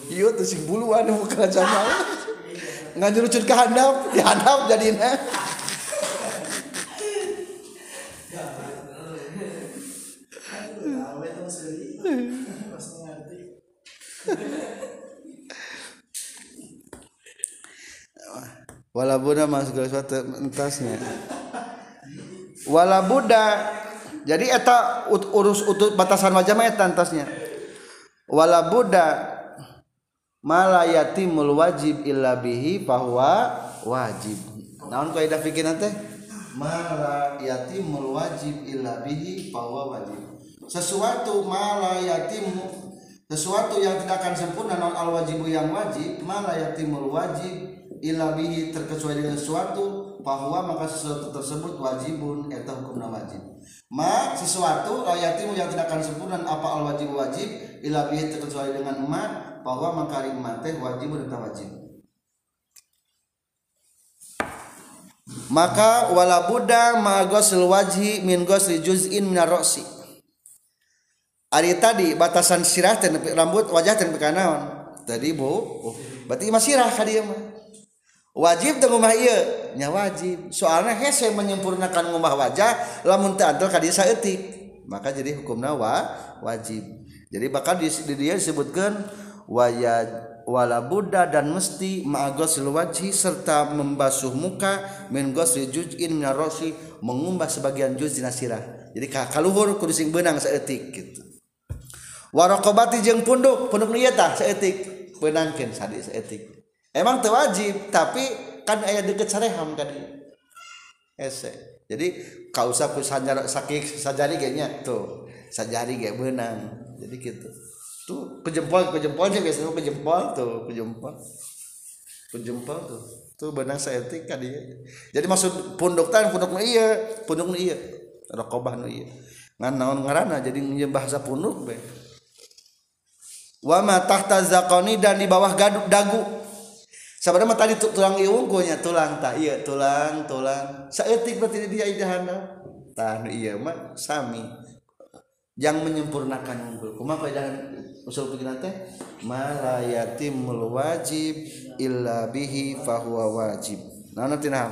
Speaker 1: Iya tuh si buluan mau lanca mau ngajurucut ke handap di handap jadinya. Wala buddha masuk suatu entasnya. Wala buddha. Jadi eta urus utut batasan wajah eta entasnya. Wala buddha mala yatimul wajib illa bihi bahwa wajib. Naon kaidah fikih teh? Mala yatimul wajib illa bihi bahwa wajib. Sesuatu mala yatim sesuatu yang tidak akan sempurna non al wajibu yang wajib mala yatimul wajib illa bihi terkecuali dengan sesuatu bahwa maka sesuatu tersebut wajibun eta hukumna wajib. Ma sesuatu yatimu yang tidak akan sempurna apa al wajib wajib illa bihi terkecuali dengan ma bahwa makarim teh wajib dan wajib maka wala buddha ma ghusl wajhi min ghusli juz'in min ar-ra'si. Ari tadi batasan sirah teh rambut wajah teh kanaon. Tadi bu oh, berarti masih sirah ka dieu mah. Wajib teu ngumah ieu? Nya wajib. Soalnya hese menyempurnakan ngumah wajah lamun teu antel ka dieu maka jadi hukumna wa wajib. Jadi bakal di, di dia disebutkan waya wala buddha dan mesti ma'agosil wajhi serta membasuh muka min gosri juz'in min rosi mengumbah sebagian juz dina sirah jadi kaluhur kudu sing beunang saeutik gitu. Waraqabati jeung punduk punduk ieu tah saeutik. Beunangkeun sadi emang terwajib tapi kan ayat deket sareham kan ese. Jadi kau usah sajar sakit sajari kayaknya tuh. Sajari kayak benang. Jadi gitu tuh kejempol kejempolnya biasanya kejempol tuh kejempol. Kejempol tuh. Tuh benang seetik kan dia jadi maksud punduk tan punduk nu iya punduk nu iya. Rokobah nu iya. Ngan naon ngarana jadi bahasa punduk be. Wa ma tahta zakoni dan di bawah gadu, dagu. Sebenarnya tadi tulang iungkunya tulang tak iya tulang tulang. Seetik berarti dia idahana tah iya mah sami yang menyempurnakan unggul kumaha kaidah usul pikiran teh malayatim wajib illa bihi fahuwa wajib. Nah nanti nah.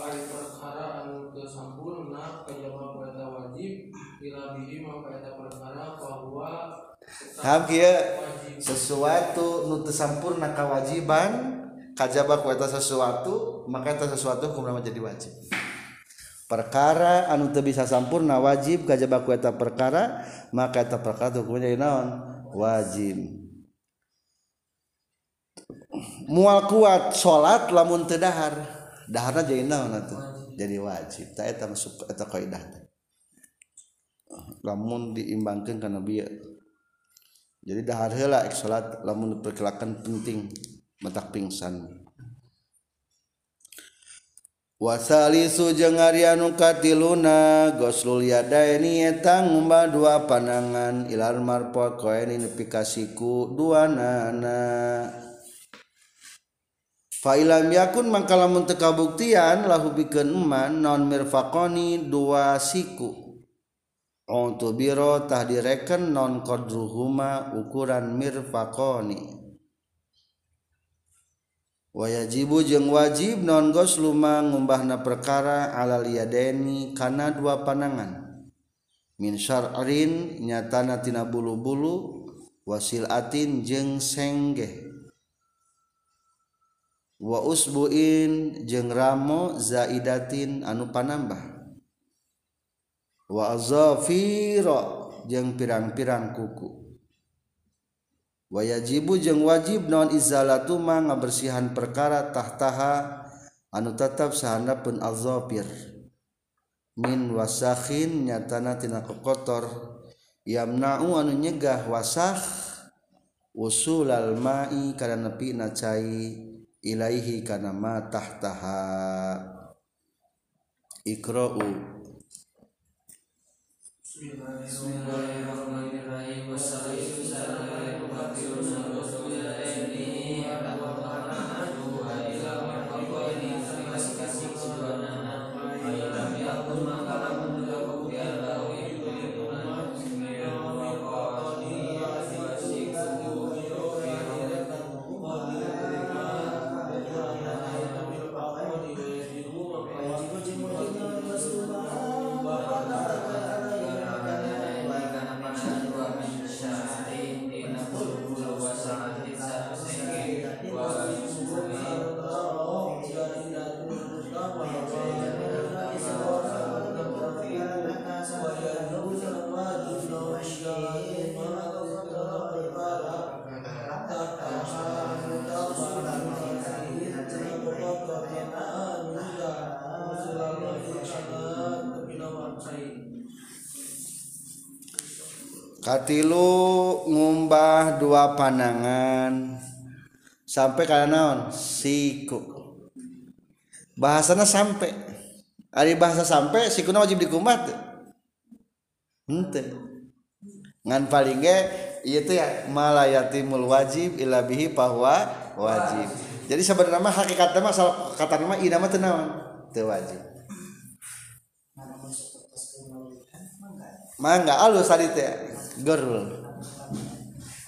Speaker 1: Ari perkara anu teu sampurna kajaba eta wajib illa bihi maka eta perkara fahuwa Ham sesuatu nu sampurna kewajiban kajaba ku eta sesuatu maka eta sesuatu kumaha jadi wajib perkara anu teu bisa sampurna wajib kajaba ku eta perkara maka eta perkara hukumnya naon? Wajib. Mual kuat salat lamun teu dahar. Daharna jadi naon atuh? Jadi wajib. Ta eta masuk eta kaidah lamun diimbangkeun kana bieu jadi dahar heula ek salat lamun perkelakan penting matak pingsan wasalisu jeung anu katiluna goslul yadaini eta ngumba dua panangan ilar marpot koen pikasiku dua nana Failam yakun mangkalamun teu kabuktian lahu bikeun eman non mirfaqoni dua siku. Untuk biro tah direken non kodruhuma ukuran mirfakoni. wayajibu jeung wajib non gosluma ngumbahna perkara alaliadeni kana dua panangan min syar'in nyatana tina bulu-bulu wasil atin jeung sengge wa usbuin jeung ramo zaidatin anu panambah. Wa azafira jeung pirang-pirang kuku. Wayajibu jeung wajib non izalatu ma ngabersihan perkara tahtaha anu tetap sahandapun azafir min wasakhin nyatana tina kotor yamna'u anu nyegah wasakh usul al ma'i kana nepi na cai ilaihi kana ma tahtaha. Ikra'u Bismillahirrahmanirrahim. Katilu ngumbah dua panangan sampai karena naon? Siku bahasanya sampai. Ada bahasa sampai siku wajib dikumbah ente ngan paling ge itu ya malayatimul wajib ilabihi bahwa wajib. Jadi sebenarnya hakikatnya mah kata nama ina mah tenawan teu wajib. Mangga alus tadi teh gerul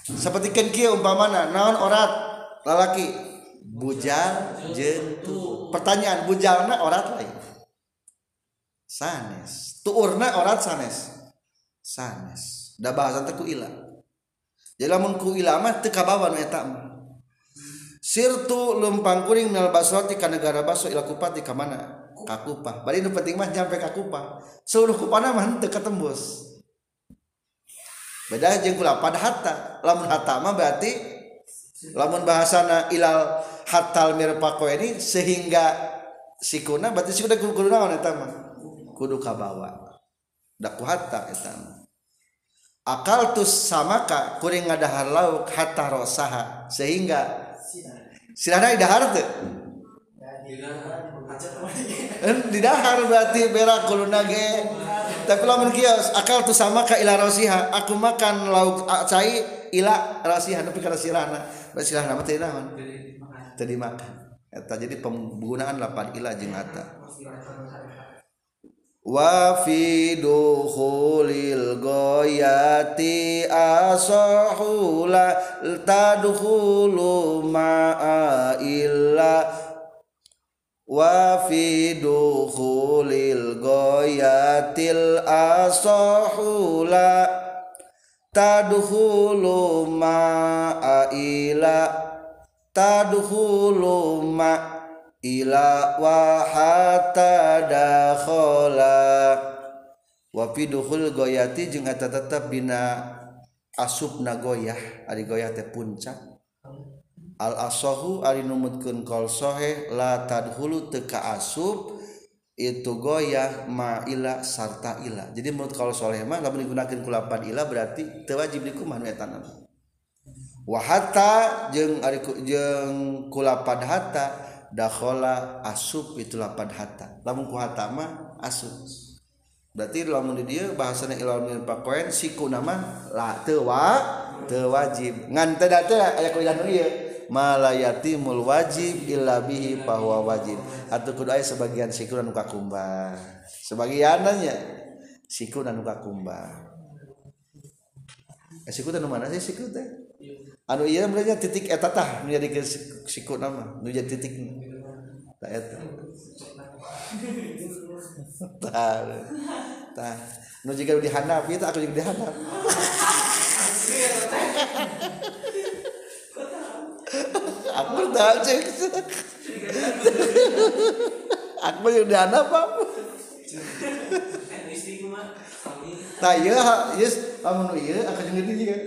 Speaker 1: seperti kan kia umpamana naon orat? Lalaki bujal jentu pertanyaan bujalna orat lain. Sanes. Tuurna orat sanes. Sanes. Da bahasa teku ila. Jadi lamun ku ila mah teu kabawa nu eta sirtu lumpang kuring nal basrati ka negara baso ila kupati ka mana? Ka kupah. Bari nu penting mah nyampe ka kupah. Seluruh kupana mah teu ketembus beda jeung kula pada hatta. Lamun hatta mah berarti lamun bahasana ilal hatal mirpako ini sehingga sikuna berarti sikuna kudu kudu naon eta mah? Kudu kabawa. Da ku hatta eta akal tus samaka kuring ngadahar lauk hatta rosaha. Sehingga silana idahar teu? Di dahar berarti berak kuluna ge tapi lamun kios akal tuh sama ka ila rasiha aku makan lauk cai ila rasiha tapi kana sirana basilah nama teh naon? Tadi makan eta jadi penggunaan lapan ila jeung ata wa fi dukhulil goyati asahula tadkhulu ma'a illa wa fi dukhulil goyatil asahula tadkhulu ma'a ila tadkhulu ma ila wa hatta dakhala. Wa fi dukhul goyati jeung eta tetep dina asupna goyah ari goyah teh puncak al-asohu ari numutkeun qol sahih la tadhulu teu kaasub itu goyah ma ila sarta ila. Jadi menurut kalau soleh mah lamun digunakan kulapan ila berarti teu wajib dikumah nu eta wa hatta jeung ari jeung kulapan hatta dakhala asub itu lapan hatta. Lamun ku hatta mah asub berarti lamun di dieu bahasana ilal min pakoen siku nama la teu wa teu wajib. Ngan teu da teu aya kuliah nu ieu. Malayatimul wajib illa bihi bahwa wajib. Atau kudu aya sebagian siku dan muka kumba sebagian nanya siku dan muka kumba eh, siku dan mana sih siku teh? Anu iya mereka titik eta tah nu jadi siku nama nu jadi titik tah eta. Tah tah. Nu jika dihandap itu aku juga dihandap aku tahu cek aku yang di apa tak iya yes kamu iya akan yang ini juga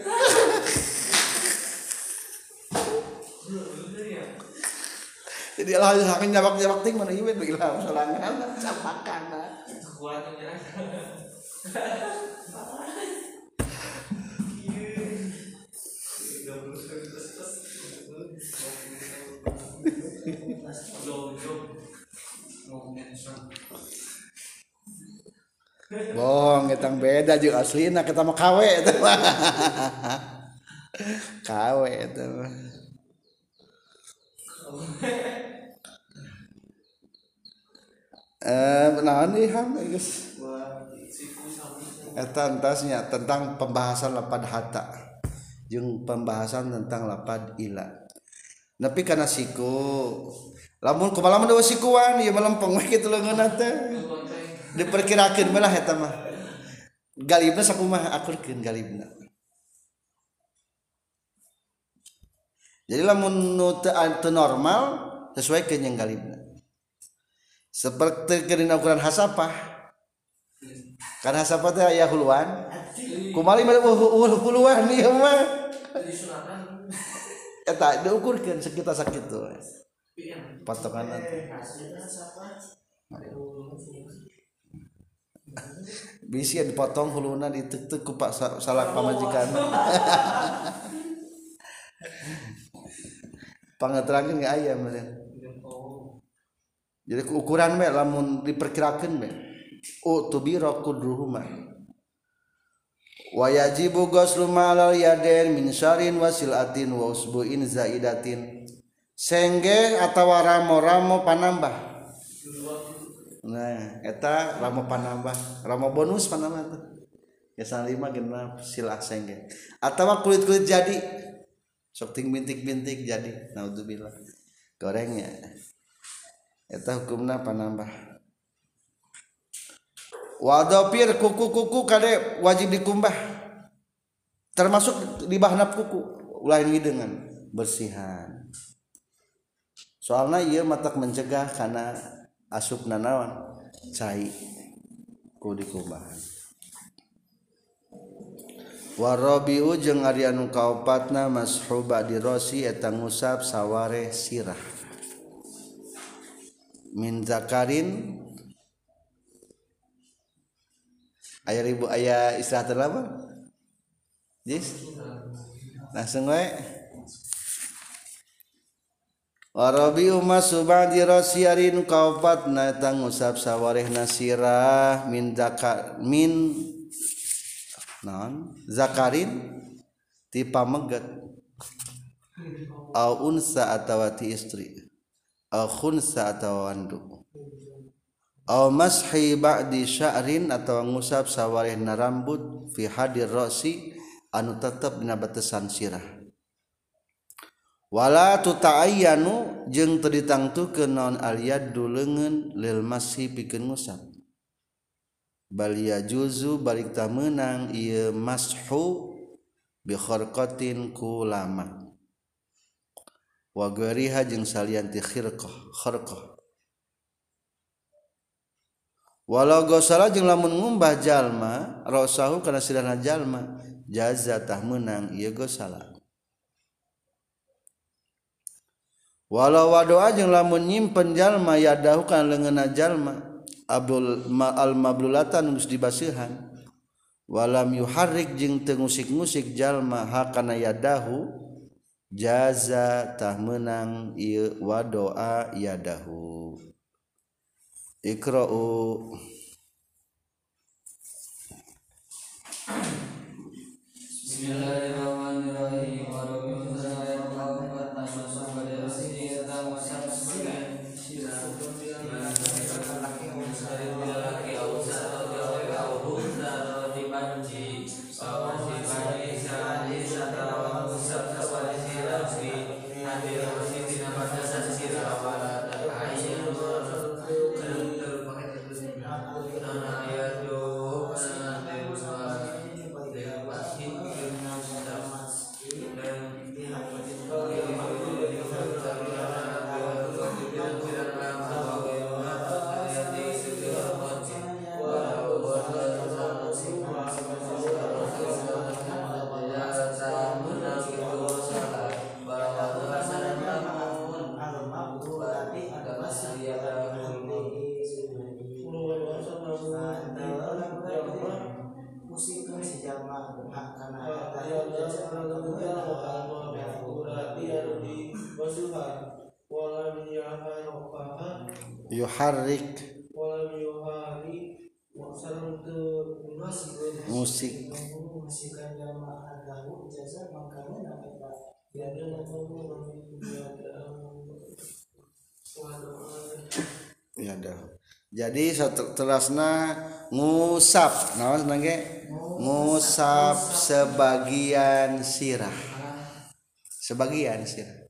Speaker 1: jadi Allah akan nyabak nyabak ting mana iya bilang solangan capakan bohong kita beda juga asli nah kita mau kawe itu kawe itu eh nah ini ham? Guys Eta entasnya tentang pembahasan lapad hata Jung pembahasan tentang lapad ila. Tapi karena siku. Lamun kumalaman dewa sikuan? Ya melempeng we kitu leungeun diperkirakan malah eta mah. Galibna sakumaha akurkeun galibna. Jadi lamun nu teu normal sesuai yang galibna. Seperti kedina ukuran hasapah. Karena hasapah teh aya huluan. Kumali mah huluan ieu mah. Eta diukurkeun sekitar sakitu. Patokan nanti. bisa dipotong huluna ditek-tek ku pak salah pamajikan. Pangeterangkeun nggak ayam jadi ukuran me lamun diperkirakan me oh tubiro kudruhuma. Wa yajibu ghuslu ma'al yaden min syarin wasilatin wa usbu'in zaidatin. Sengge atau ramo-ramo panambah nah eta ramo panambah ramo bonus panambah tuh. Ya lima genap silah sengge. Atau kulit kulit jadi. Sok ting bintik bintik jadi naudzubillah. Gorengnya. Eta hukumna panambah. Wadopir kuku kuku kade wajib dikumbah. Termasuk di bahanap kuku. Lain dengan bersihan. Soalnya ia matak mencegah karena asup nanawan cai ku dikubahan warabiu jeung Arya nu kaopatna mashuba di rosi eta ngusap saware sirah. Min zakarin aya ribu aya istilah terlama jis? Langsung wae Warabi umma subadi rosyarin kaupat na tang usap sawareh nasirah min zakar min non zakarin ti pamegat au unsa atawa ti istri. Au khunsa atawa wandu. Au mashi ba'di sya'rin atawa ngusap sawareh na rambut fi hadir rosi anu tetep dina batesan sirah. wala tutaayyanu jeung teu ditangtukeun naon aliyad leungeun lil masih pikeun ngusap. Bal yajuzu balik ta meunang ieu mashu bi kharqatin kulama wa gariha jeung salian ti khirqah kharqah. Walau gosala jeung lamun ngumbah jalma rasahu kana sidana jalma jaza tah meunang ieu gosala. walau wadoa jeung lamun nyimpen jalma yadahukan lengeuna jalma. Abdul ma al mablulatan geus dibasihan. Walam yuharrik jeung teu ngusik-ngusik jalma hakana yadahu jaza tah meunang ieu wadoa yadahu. Ikra'u. Bismillahirrahmanirrahim. Yuharrik. Musik. Ya dah. Jadi seterusnya ngusap. Naon nage ngusap sebagian sirah. Sebagian sirah.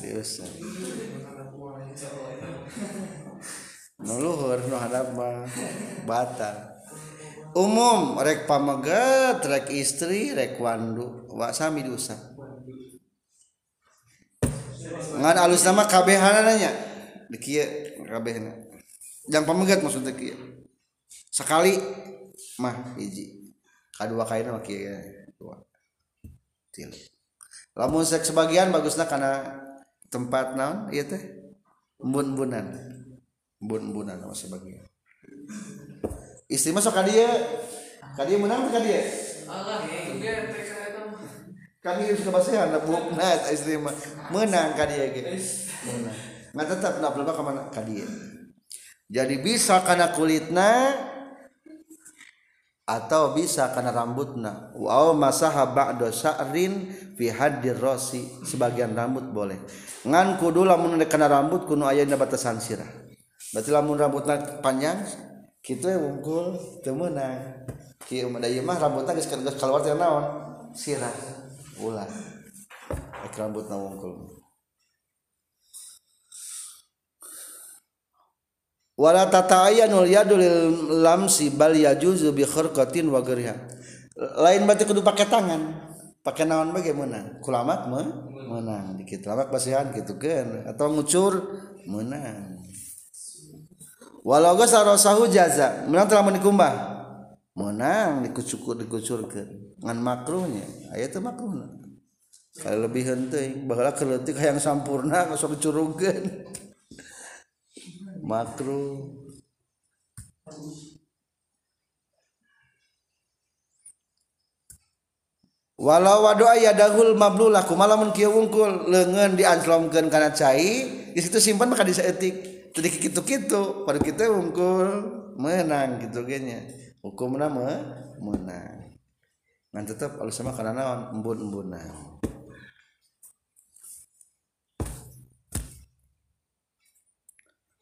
Speaker 1: Diusap nuluhur nu hadap mah batal. Umum rek pamegat rek istri rek wandu. Wa sami dosa ngan alus nama kabehana nanya. Dekieu kabehana yang pamegat maksudnya kieu. Sekali mah hiji. Kadua kaina mah kieu dua. Tilu lamun sek sebagian bagusna karena tempat naon? Ieu teh? bun-bunan. Bun-bunan masih bagian istri masuk ke dia ke dia menang ke dia kami harus kebasehan lah buk nah istri menang ke dia gitu. Menang. Nggak tetap nggak perlu kemana? Ke dia jadi bisa karena kulitnya atau bisa karena rambutna wow masaha ba'da sa'rin fi haddir rosi sebagian rambut boleh. Ngan kudu lamun kana rambut kuno aya dina batasan sirah. Berarti lamun rambutna panjang kitu we wungkul teu meunang. Ki umada ieu mah rambutna geus keluar teh naon? Sirah. Ulah. Rambutna wungkul. wala tata yadu lil lamsi bal yajuzu bi khirqatin wa ghairiha lain berarti kudu pakai tangan. Pakai naon bagaimana? Kulamat mah menang. Dikit lamak basihan gitu kan. Atau ngucur menang. Walau gak sarosahu jaza. Menang telah menikumbah menang dikucukur dikucurkan. Ngan makruhnya. Ayat itu makruh. Kalau lebih henteng bahkan keletik yang sampurna masuk curugkan makruh walau wadu ayah dahul mablulah kumalamun kia wungkul lengan dianclomkan karena cai di situ simpan maka bisa etik tadi gitu gitu pada kita wungkul menang gitu kayaknya hukum nama menang. Ngan tetap kalau sama karena naon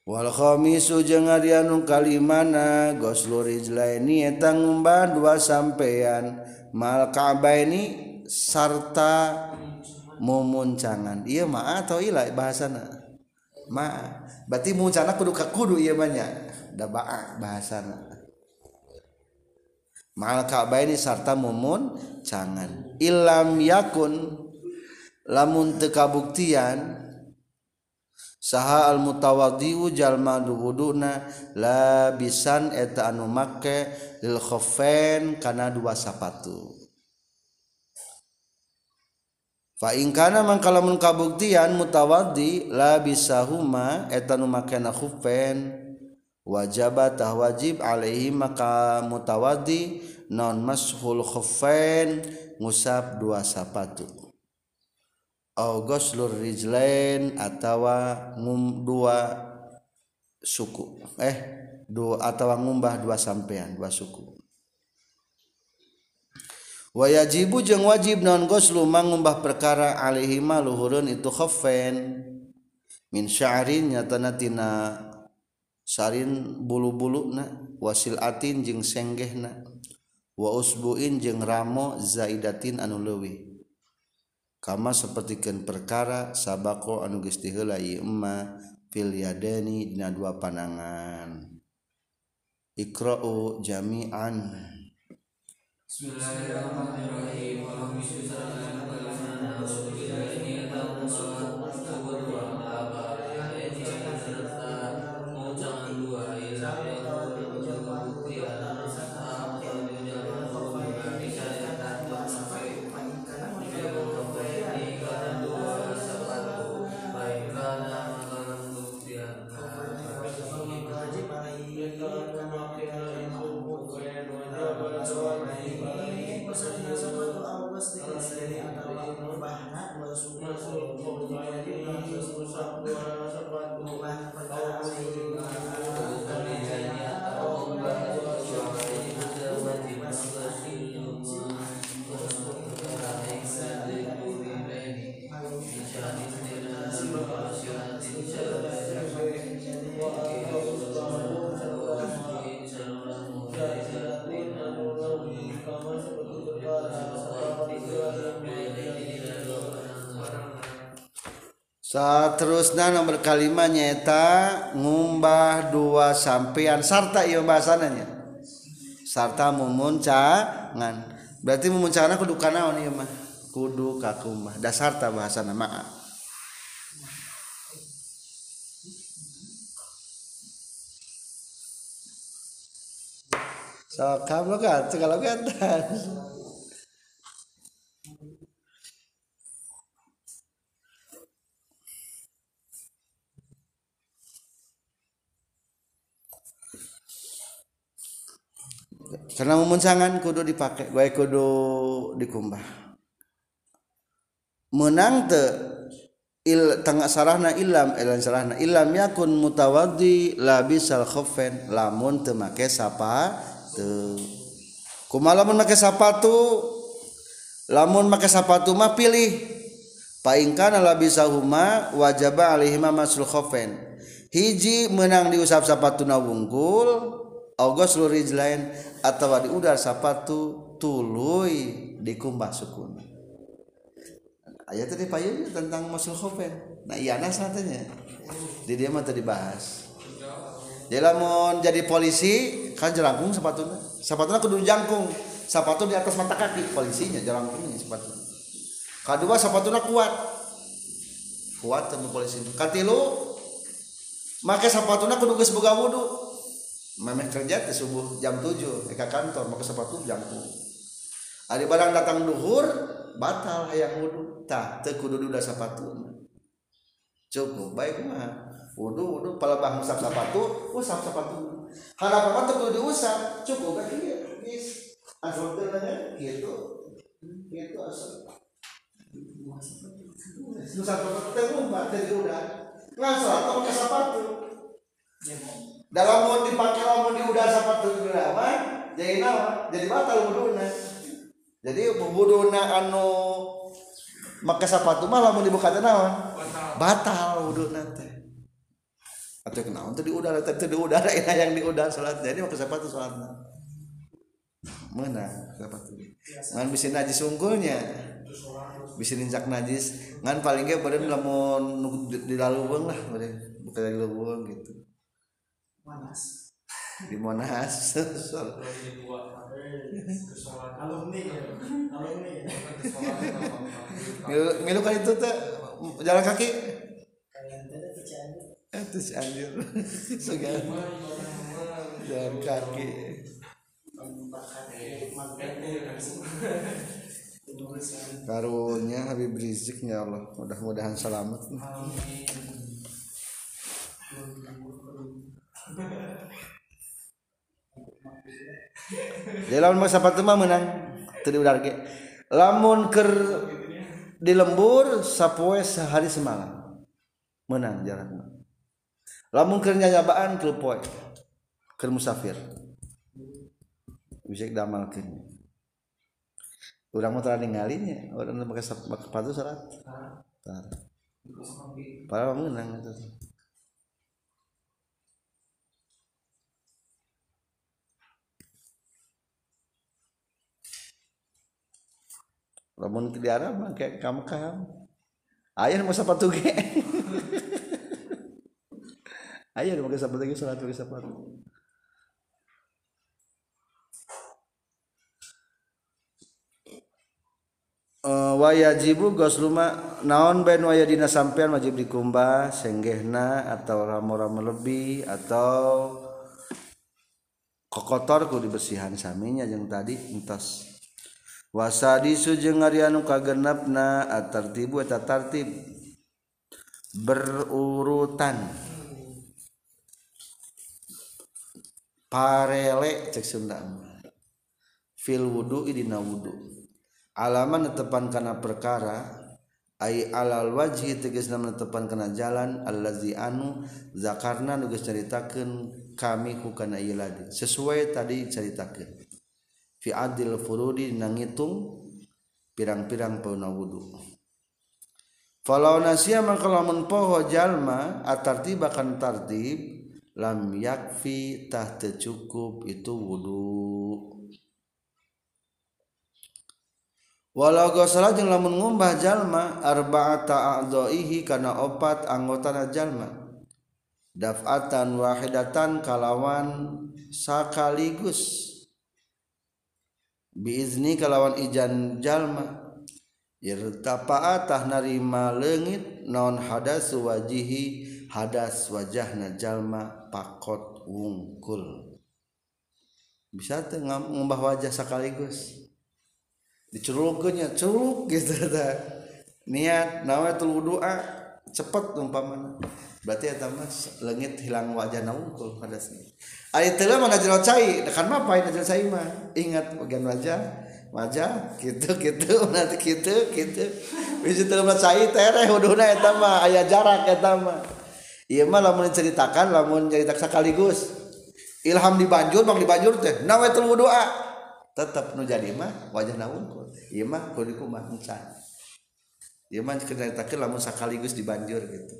Speaker 1: wal khamisu jeung ari anu kalimana goslu rijlaini eta ngumbah dua sampean mal ka'baini sarta mumuncangan ieu mah atau ila bahasana? Ma berarti muncana kudu ka kudu ieu banyak da bahasana. Mal ka'baini sarta mumun cangan ilam yakun lamun teu kabuktian saha al mutawaddiu jalma wuduna la bisan eta anu make lil khaffain kana dua sapatu. Fa in kana mangkalamun kabuktian mutawaddi la bisahuma eta nu make na khofen wajabat wajib alaihi maka mutawaddi non mashul khuffain ngusap dua sapatu. Augoslur rijlain atawa ngum dua suku. Eh dua atawa ngumbah dua sampean dua suku. Wayajibu jeung wajib non goslu mangumbah perkara alaihi luhurun itu khaffen min sya'rin nyatana tina sarin bulu-buluna wasil atin jeung senggehna wa usbuin jeung ramo zaidatin anu leuwih. Kama sepertikan perkara sabako anu geus diheula emma fil yadani dina dua panangan ikra'u jami'an. Bismillahirrahmanirrahim. terus na nomor kalimat nyata ngumbah dua sampean. Sarta iya bahasananya sarta mumuncangan berarti mumuncangan kudu kanaon ieu mah? Kudu kakumah. Da sarta bahasana maaf so kamu kan segala gantan karena memunsangan kudu dipakai gue kudu dikumbah. Menang te il tengah sarahna ilam eh, ilan sarahna ilam yakun mutawaddi labis al khofen lamun te make sapatu kumala lamun make sapatu lamun make sapatu mah pilih. Paingkana labisahuma wajaba alihima masul khofen hiji menang diusap sapatuna wungkul August lain atau di udar sapatu tului dikumbah sukun. Ayat tadi payungnya tentang masul khofen nah iya nah satenya di dia mah tadi bahas. Dia lamun jadi polisi kan jelangkung sepatunya. Sepatunya kudu jangkung sepatu di atas mata kaki polisinya jelangkungnya sepatu. Kedua sepatunya kuat. Kuat sama polisi. Katilu make sepatunya kudu geus boga wudu memeh kerja teh subuh jam 7 ke kantor mau ke sepatu jam Ada barang datang duhur batal hayang wudu. Tah teu kudu duda sepatu cukup baik mah. Wudu wudu pala bah musab sepatu usap sepatu harapan mah teu kudu diusap. Cukup kan ieu geus. Asal teu nanya gitu. Gitu asal. Nusa sepatu teh mumpat dari udah ngan salat pakai sepatu dalam mau dipakai lamun di udara sepatu apa jadi nawa jadi batal wuduna jadi wuduna anu maka sepatu mah lamun dibuka teh naon? Batal. Wuduna teh. Atau kenapa untuk di udara itu di udara ini yang di udara salat jadi maka sepatu salatna. Mana sepatu. Ngan bisa najis unggulnya. Bisa ninjak najis. Ngan paling gak badan lamun di lalu lah bukan di lalu gitu Monas. Di Monas. Alumni alumni milu kan itu tuh jalan kaki. Itu si anjir jalan kaki. Karunya Habib Rizik ya Allah. Mudah-mudahan selamat. Amin. Jadi lamun masa mah menang tadi udah ge lamun ker di lembur sapoe sehari semalam. Menang jaraknya lamun ker nyanyabaan ke poe ker musafir. Bisa damalkeun urang mah tara ningalinya urang pakai sepatu syarat tara. Para menang itu lamun di Arab mah kayak kamu kamu ayah mau sepatu ge? Ayah mau sepatu ge salat pakai sepatu Uh, wayajibu gosluma naon ben waya dina sampean wajib dikumbah? Senggehna atau ramo-ramo lebih? Atau kokotor ku dibersihan saminya yang tadi wasadi jeung ari anu kagenepna atartibu eta tartib. Berurutan. Parele cek Sunda fil wudu idina wudu. Alaman netepan kana perkara ai alal wajhi tegas nama netepan kana jalan allazi anu zakarna nu geus caritakeun kami ku kana ieu sesuai tadi caritakeun. Fi adil furudi nangitung pirang-pirang pauna wudu. Falau nasia maka lamun poho jalma atartib akan tartib lam yakfi tah cukup itu wudu. Walau gosala jeung lamun ngumbah jalma arba'ata a'dha'ihi kana opat anggota jalma. Daf'atan wahidatan kalawan sakaligus biizni kalawan ijan jalma. Irtapaatah narima leungit naon hadas wajihi hadas wajahna jalma pakot wungkul. Bisa teu ngubah wajah sekaligus dicerulkeunnya ceruk gitu ta niat nawatul wudu'a cepet umpamana. Berarti eta mah leungit hilang wajah wungkul hadasnya. Ari teu mah najil cai, kan mah pae najil cai mah. Ingat bagian wajah, wajah gitu gitu nanti gitu gitu. Bisa teu mah cai tereh huduna eta mah aya jarak eta mah. Ieu mah lamun ceritakan lamun cerita sekaligus. Ilham dibanjur bang dibanjur teh nawetul wudu'a. Tetep nu jadi mah wajahna unggul. Ieu mah kudu kumaha encan. Ieu mah ceritakeun lamun sekaligus dibanjur gitu.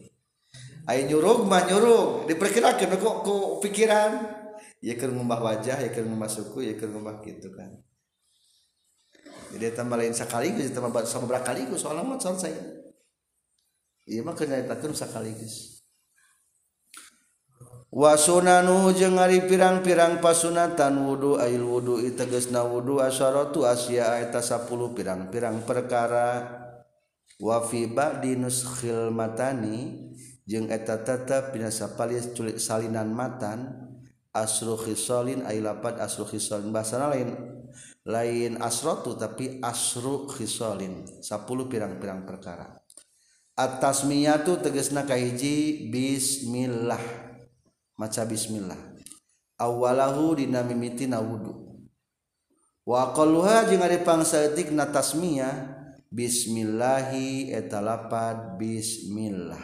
Speaker 1: Ayo nyurug mah nyurug diperkirakan kok ku pikiran ya ke ngubah wajah ya ke ngubah suku ya ke ngubah gitu kan. Jadi tambah lain sekaligus tambah sama berapa kali gus soalnya mau selesai. Iya mah kerja takun sekaligus wasunanu jeung ari pirang-pirang pasunatan wudu ail wudu itegesna wudu asyaratu asya eta 10 pirang-pirang perkara. Wa fi ba'di nuskhil matani jeung eta tetep dina culik salinan matan asruhisolin ay lapat asruhisolin bahasa lain lain asrotu tapi asru 10 pirang-pirang perkara. Atas miyatu tegesna kahiji bismillah. Maca bismillah. Awalahu dina mimitina wudu. Wa aqalluha jeung ari pangsaeutik na tasmiyah bismillahi eta lapad bismillah.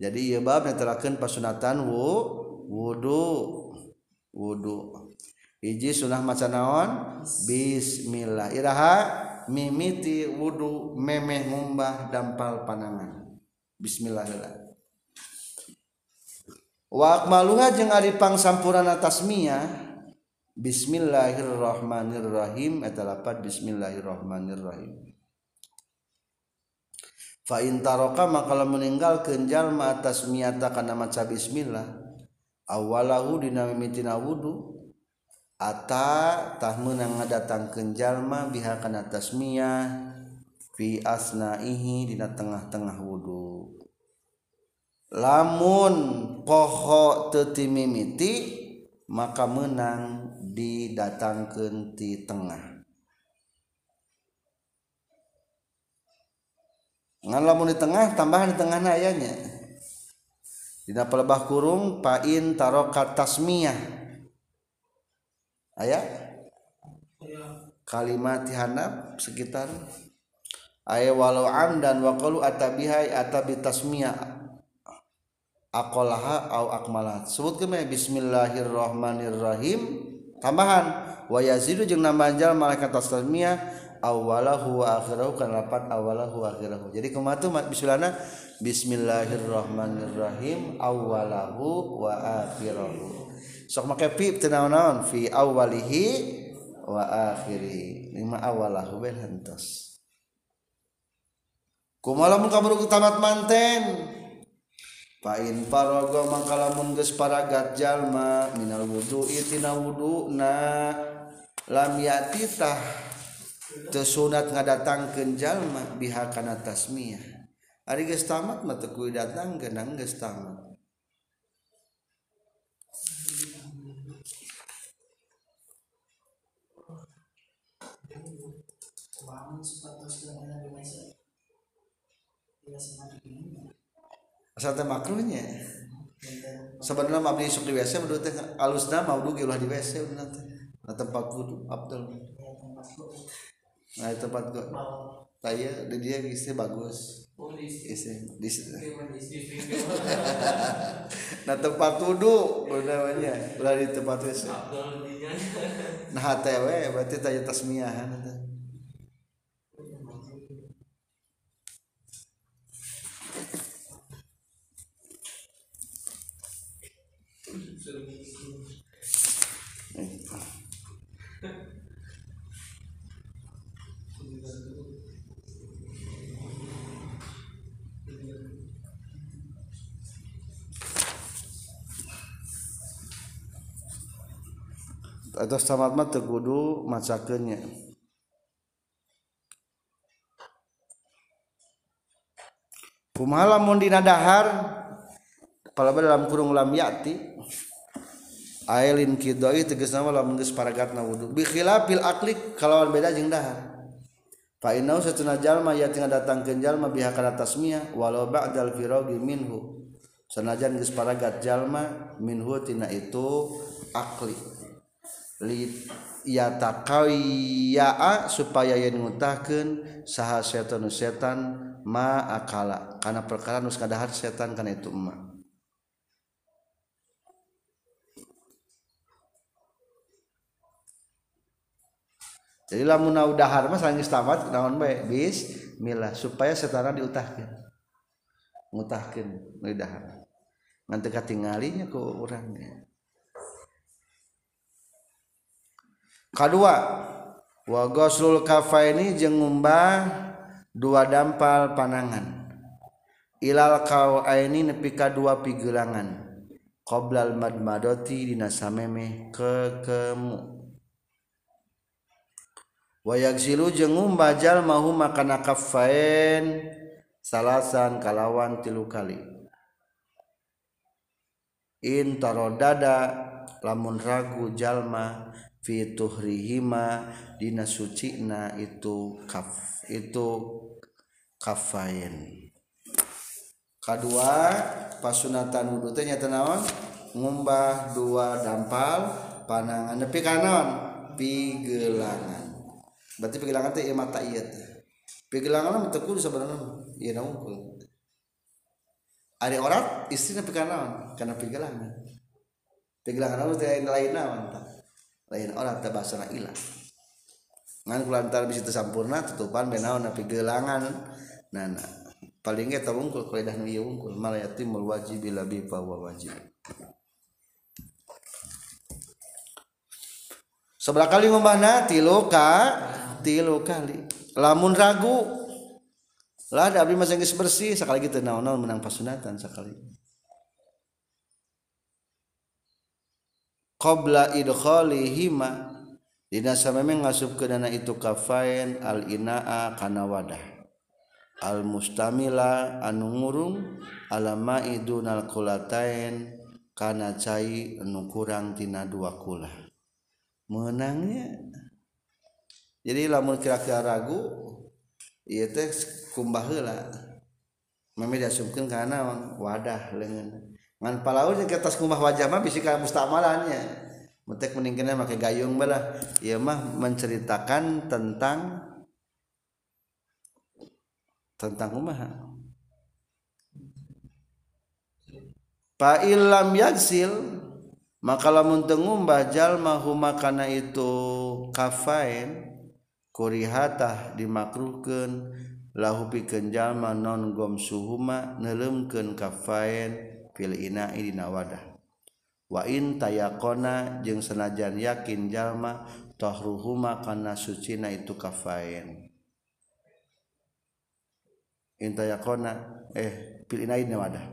Speaker 1: Jadi ieu bab netelakeun pasunatan wudu wudu. Wudu. Hiji sunah maca naon? Bismillah. Iraha mimiti wudu memeh ngumbah dampal panangan. Bismillahirrahmanirrahim wa akmaluha jeung ari pangsampurana tasmiyah. Bismillahirrahmanirrahim. Eta lapat bismillahirrahmanirrahim. Fa in taraka maka lamun meninggalkeun jalma atas miata kana maca bismillah awalahu dina mimitina wudu ata tah meunang ngadatangkeun jalma biha kana tasmiyah fi asnaihi dina tengah-tengah wudu. Lamun poho teu mimiti maka menang didatangkeun ti tengah. Ngan lamun di tengah tambahan di tengah ayanya dina pelebah kurung pain tarokat tasmiyah. Ayat kalimat tihanap sekitar ayat walau amdan wa qalu atabihai atabi tasmiyah. Aqalaha au akmalah sebut ke bismillahirrahmanirrahim. Tambahan wa yazidu jeung nambanjal malaikat tasmiyah awalahu wa akhirahu kan lapat awalahu wa akhirahu. Jadi kematu bismillahna bismillahirrahmanirrahim awalahu wa akhirahu. Sok make fi teu naon fi awalihi wa akhiri lima awalahu ben hentos. Kumaha lamun kaburu tamat manten? Pain paraga mangkalamun geus paragat jalma minal wudu itina wuduna lam yati tah teu sunat ngadatangkeun jalma biha kana tasmiyah. Ari geus tamat mah teu datang geunang geus tamat. Asal teh makruhnya. Sebenarnya mabni isuk di WC menurut teh alusna mau ulah di WC benar teh. Tempat kudu Abdul nah tempat gua. Saya oh, di dia isi bagus. Isi di nah tempat wudhu namanya. Ulah di tempat wc nah HTW berarti tanya tasmiah nanti atas tamatma tegudu kumaha lamun dina dahar kalau dalam kurung lam yati ailin kidoi tegas nama lamun geus paragatna wudu. Bi khilafil akli kalawan beda jeung dahar. Fa inna satuna jalma yati ngadatangkeun jalma biha kana tasmiyah walau ba'dal firagi minhu. Sanajan geus paragat jalma minhu tina itu akli. Yatakawiyaa supaya yang ngutahkeun saha setan setan ma akala. Karena perkara nus kadahar setan karena itu emak. Jadi lamun dahar mah sanggeus tamat naon bae? Bismillah supaya setana diutahkeun. Ngutahkeun dahar ngan teu katinggalinya ku urangnya kedua wa ghuslul kafaini jeung ngumbah dua dampal panangan ilal qawaini nepi ka dua pigelangan. Qoblal madmadoti dina samemeh ke kemu wa yagsilu jeung ngumbah jalmahu makana kafain salasan kalawan tilu kali. In tarodada lamun ragu jalma fituhrihima dina sucina itu kaf itu kafain. Kedua pasunatan wudhu teh nyata naon? Ngumbah dua dampal panangan nepi kanon pigelangan. Berarti pigelangan teh mata ieu teh. Pigelangan mah teu kudu sebenarnya ieu na unggul ari orat istrina nepi kanon kana pigelangan. Pigelangan teh lain naon tah lain orat teh basana ilah. Ngan kulantar bisa tersampurna tutupan benaon na pigelangan nana paling eta wungkul kaidah nu ieu mal yatimul wajib labi fa wajib. Sebelah kali ngombahna tilu ka tilu kali. Lamun ragu. Lah ada abdi masih bersih sekali gitu naon-naon menang pasunatan sekali qobla idkholihima dina sameme ngasupkeunana itu kafain al inaa kana wadah. Al mustamila anu ngurung ala ma'i dunal kulatain kana cai anu kurang tina dua kula menangnya jadi lamun kira-kira ragu ieu teh kumbah heula. Mami diasupkeun kana wadah leungeun ngan palaur ke atas kumbah wajah mah bisi ka mustamalannya Mutek meningkatnya pakai gayung bala. Ieu mah menceritakan tentang tentang kumaha fa illam yaksil maka lamun teu ngumbah jalma huma kana itu kafain kurihatah dimakruhkeun. Lahu pikeun jalma non gom suhuma neuleumkeun kafain fil ina'i dina wadah. Wa in tayaqona jeung senajan yakin jalma tahruhuma kana sucina itu kafain. Intayakona eh pilinainnya wadah.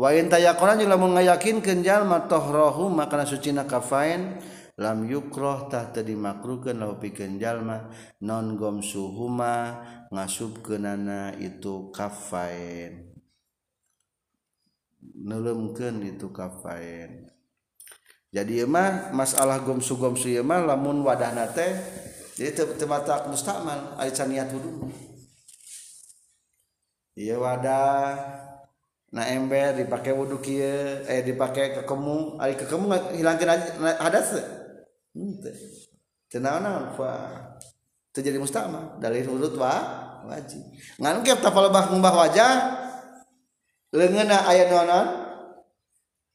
Speaker 1: Wa intayakona jeung lamun ngayakinkeun jalma tahrahu makana sucina kafain lam yukroh tah teu dimakruhkeun lahu pikeun jalma non gomsuhuma ngasubkeunana itu kafain nelemken itu kafain jadi mah masalah gomsu gomsu mah lamun wadah teh jadi temata mustaman aican niat wudu. Iya wadah nah ember dipakai wudu kia eh dipakai kekemu ari kekemu hilangkan hadas teh. Hmm, Tenang naon fa terjadi mustama dalil wudhu wa wajib. Ngan ke tapal bah ngubah wajah leungeuna aya nonon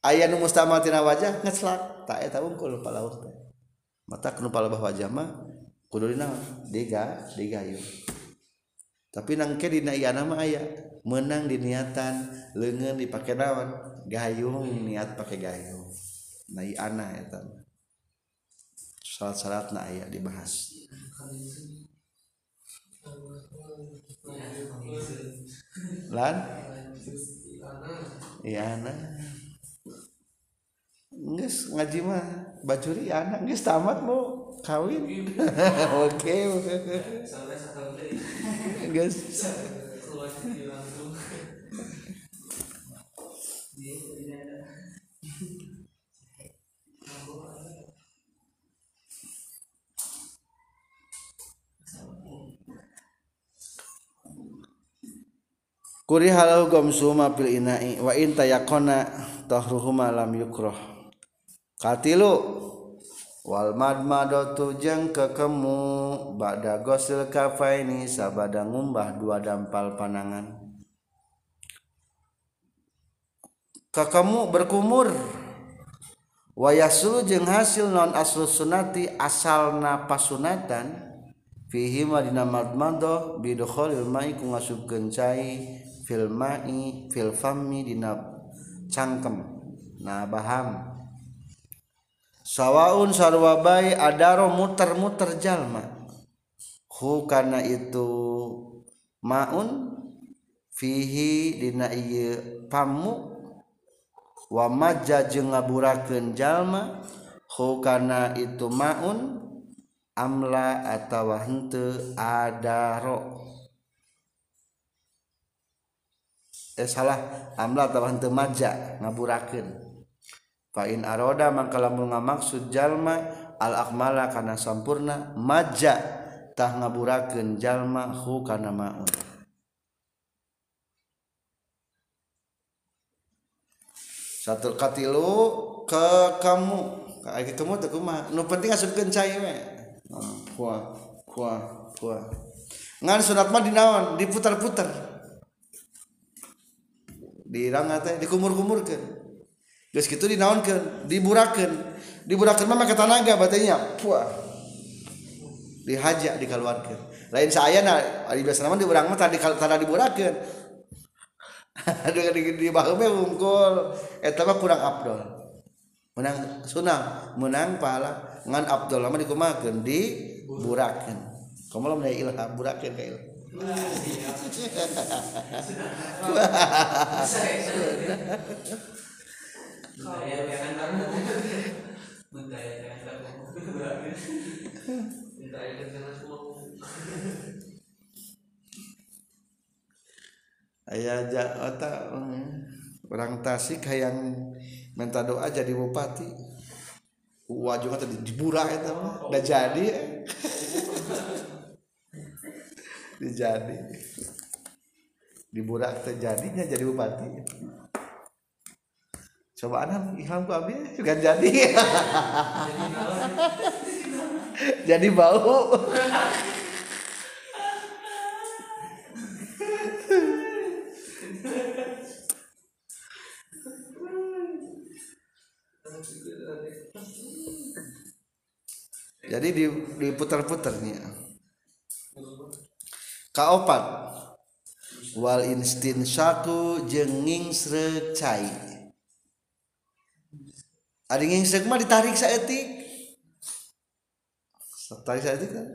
Speaker 1: aya nu mustamal tina wajah ngeslak tak eta unggul palaur teh. Mata kana palebah wajah mah kudu dina diga digayung tapi nangke dina iya mah aya menang di niatan leungeun dipake daun gayung niat pakai gayung. Nah ana eta syarat-syaratna aya dibahas. Lan? Iya ana. Nges ngaji mah bacuri anak nges tamat mau kawin. Oke guys Kuri halau gomsuma fil ina'i wa in tayakona tahruhuma lam yukroh. Katilu wal madmadatu jeung kekemu ba'da gosil kafaini sabada ngumbah dua dampal panangan kekemu berkumur wayasulu jeung hasil non aslu sunati asalna pasunatan fihi madina madmado bidukholil mai ku ngasubkeun cai filmai filfami dina cangkem nah baham sawaun sarwabai adaro muter-muter jalma. Hu kana itu maun fihi dina ieu pamu wa majja jeung ngaburakeun jalma hu kana itu maun amla atawa henteu adaro. Eh salah. Amla atawa henteu majja ngaburakeun. Pain aroda mangkala mun ngamaksud jalma al akmala kana sampurna maja tah ngaburakeun jalma hu kana maun. Satu katilu ke kamu. Ke kamu teh kumaha? Nu penting asupkeun cai we. Kuah kuah kuah. Ngan sunat mah dinaon diputar-putar dirangga teh dikumur-kumurkeun geus kitu dinaonkeun diburakeun. Diburakeun mah make tanaga batenya puah. Dihaja dikeluarkeun lain saayana ari biasa mah diurang mah tadi tadi diburakeun. Di, di baheum wungkul. Eta mah kurang afdol menang sunang menang pahala. Ngan afdol mah dikumakeun diburakeun. Kamu lah ilham burakeun ka ilham Ayah aja otak orang Tasik yang minta doa jadi bupati. Wajah kata diburak itu udah jadi. Dijadi. Diburak terjadinya jadi bupati. Coba anak ilham ku abi juga jadi. jadi bau. jadi diputar-putarnya kaopat. Wal instin syaku jenging srecai ada ngingsrek mah ditarik saetik tarik saetik kan?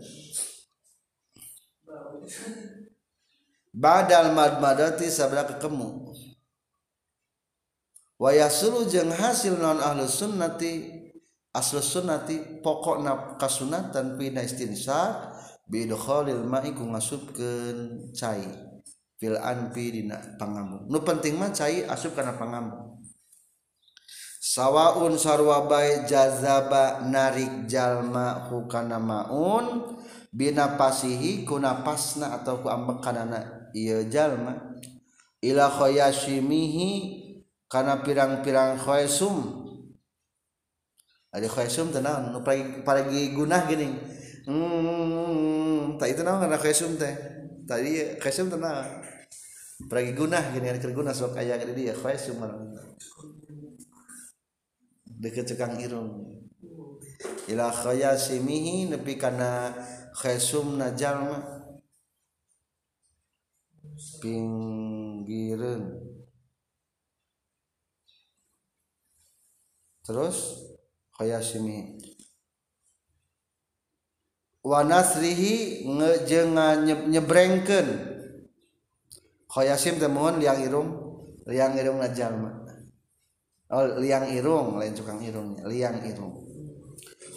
Speaker 1: Badal madmadati sabra kekemu. Wayasulu jeng hasil non ahlus sunnati aslu sunnati pokok na kasunatan pina istinsa bidkhalil ma'i ku ngasupkeun cai. Fil anfi dina pangamuk nu penting mah cai asup kana pangamuk sawaun sarwa bae jazaba narik jalma hu kana maun bina pasihi kuna pasna atau ku ambek kanana ieu jalma. Ila khayashimihi karena pirang-pirang khoesum ada khoesum tenang pagi pagi guna gini hmm. Tak itu naon karena khasum teh. Tadi khasum tenang paragi gunah gini ada kerguna sok aya gede dia khasum deket cekang irung. Ila khayasimihi nepi kana khasum na jalma pinggireun. Terus khayasimi Wanasrihi ngejeng nyebrengken khoyasim temuhun liang irung liang irung jalma. Oh, liang irung lain tukang irungnya liang irung.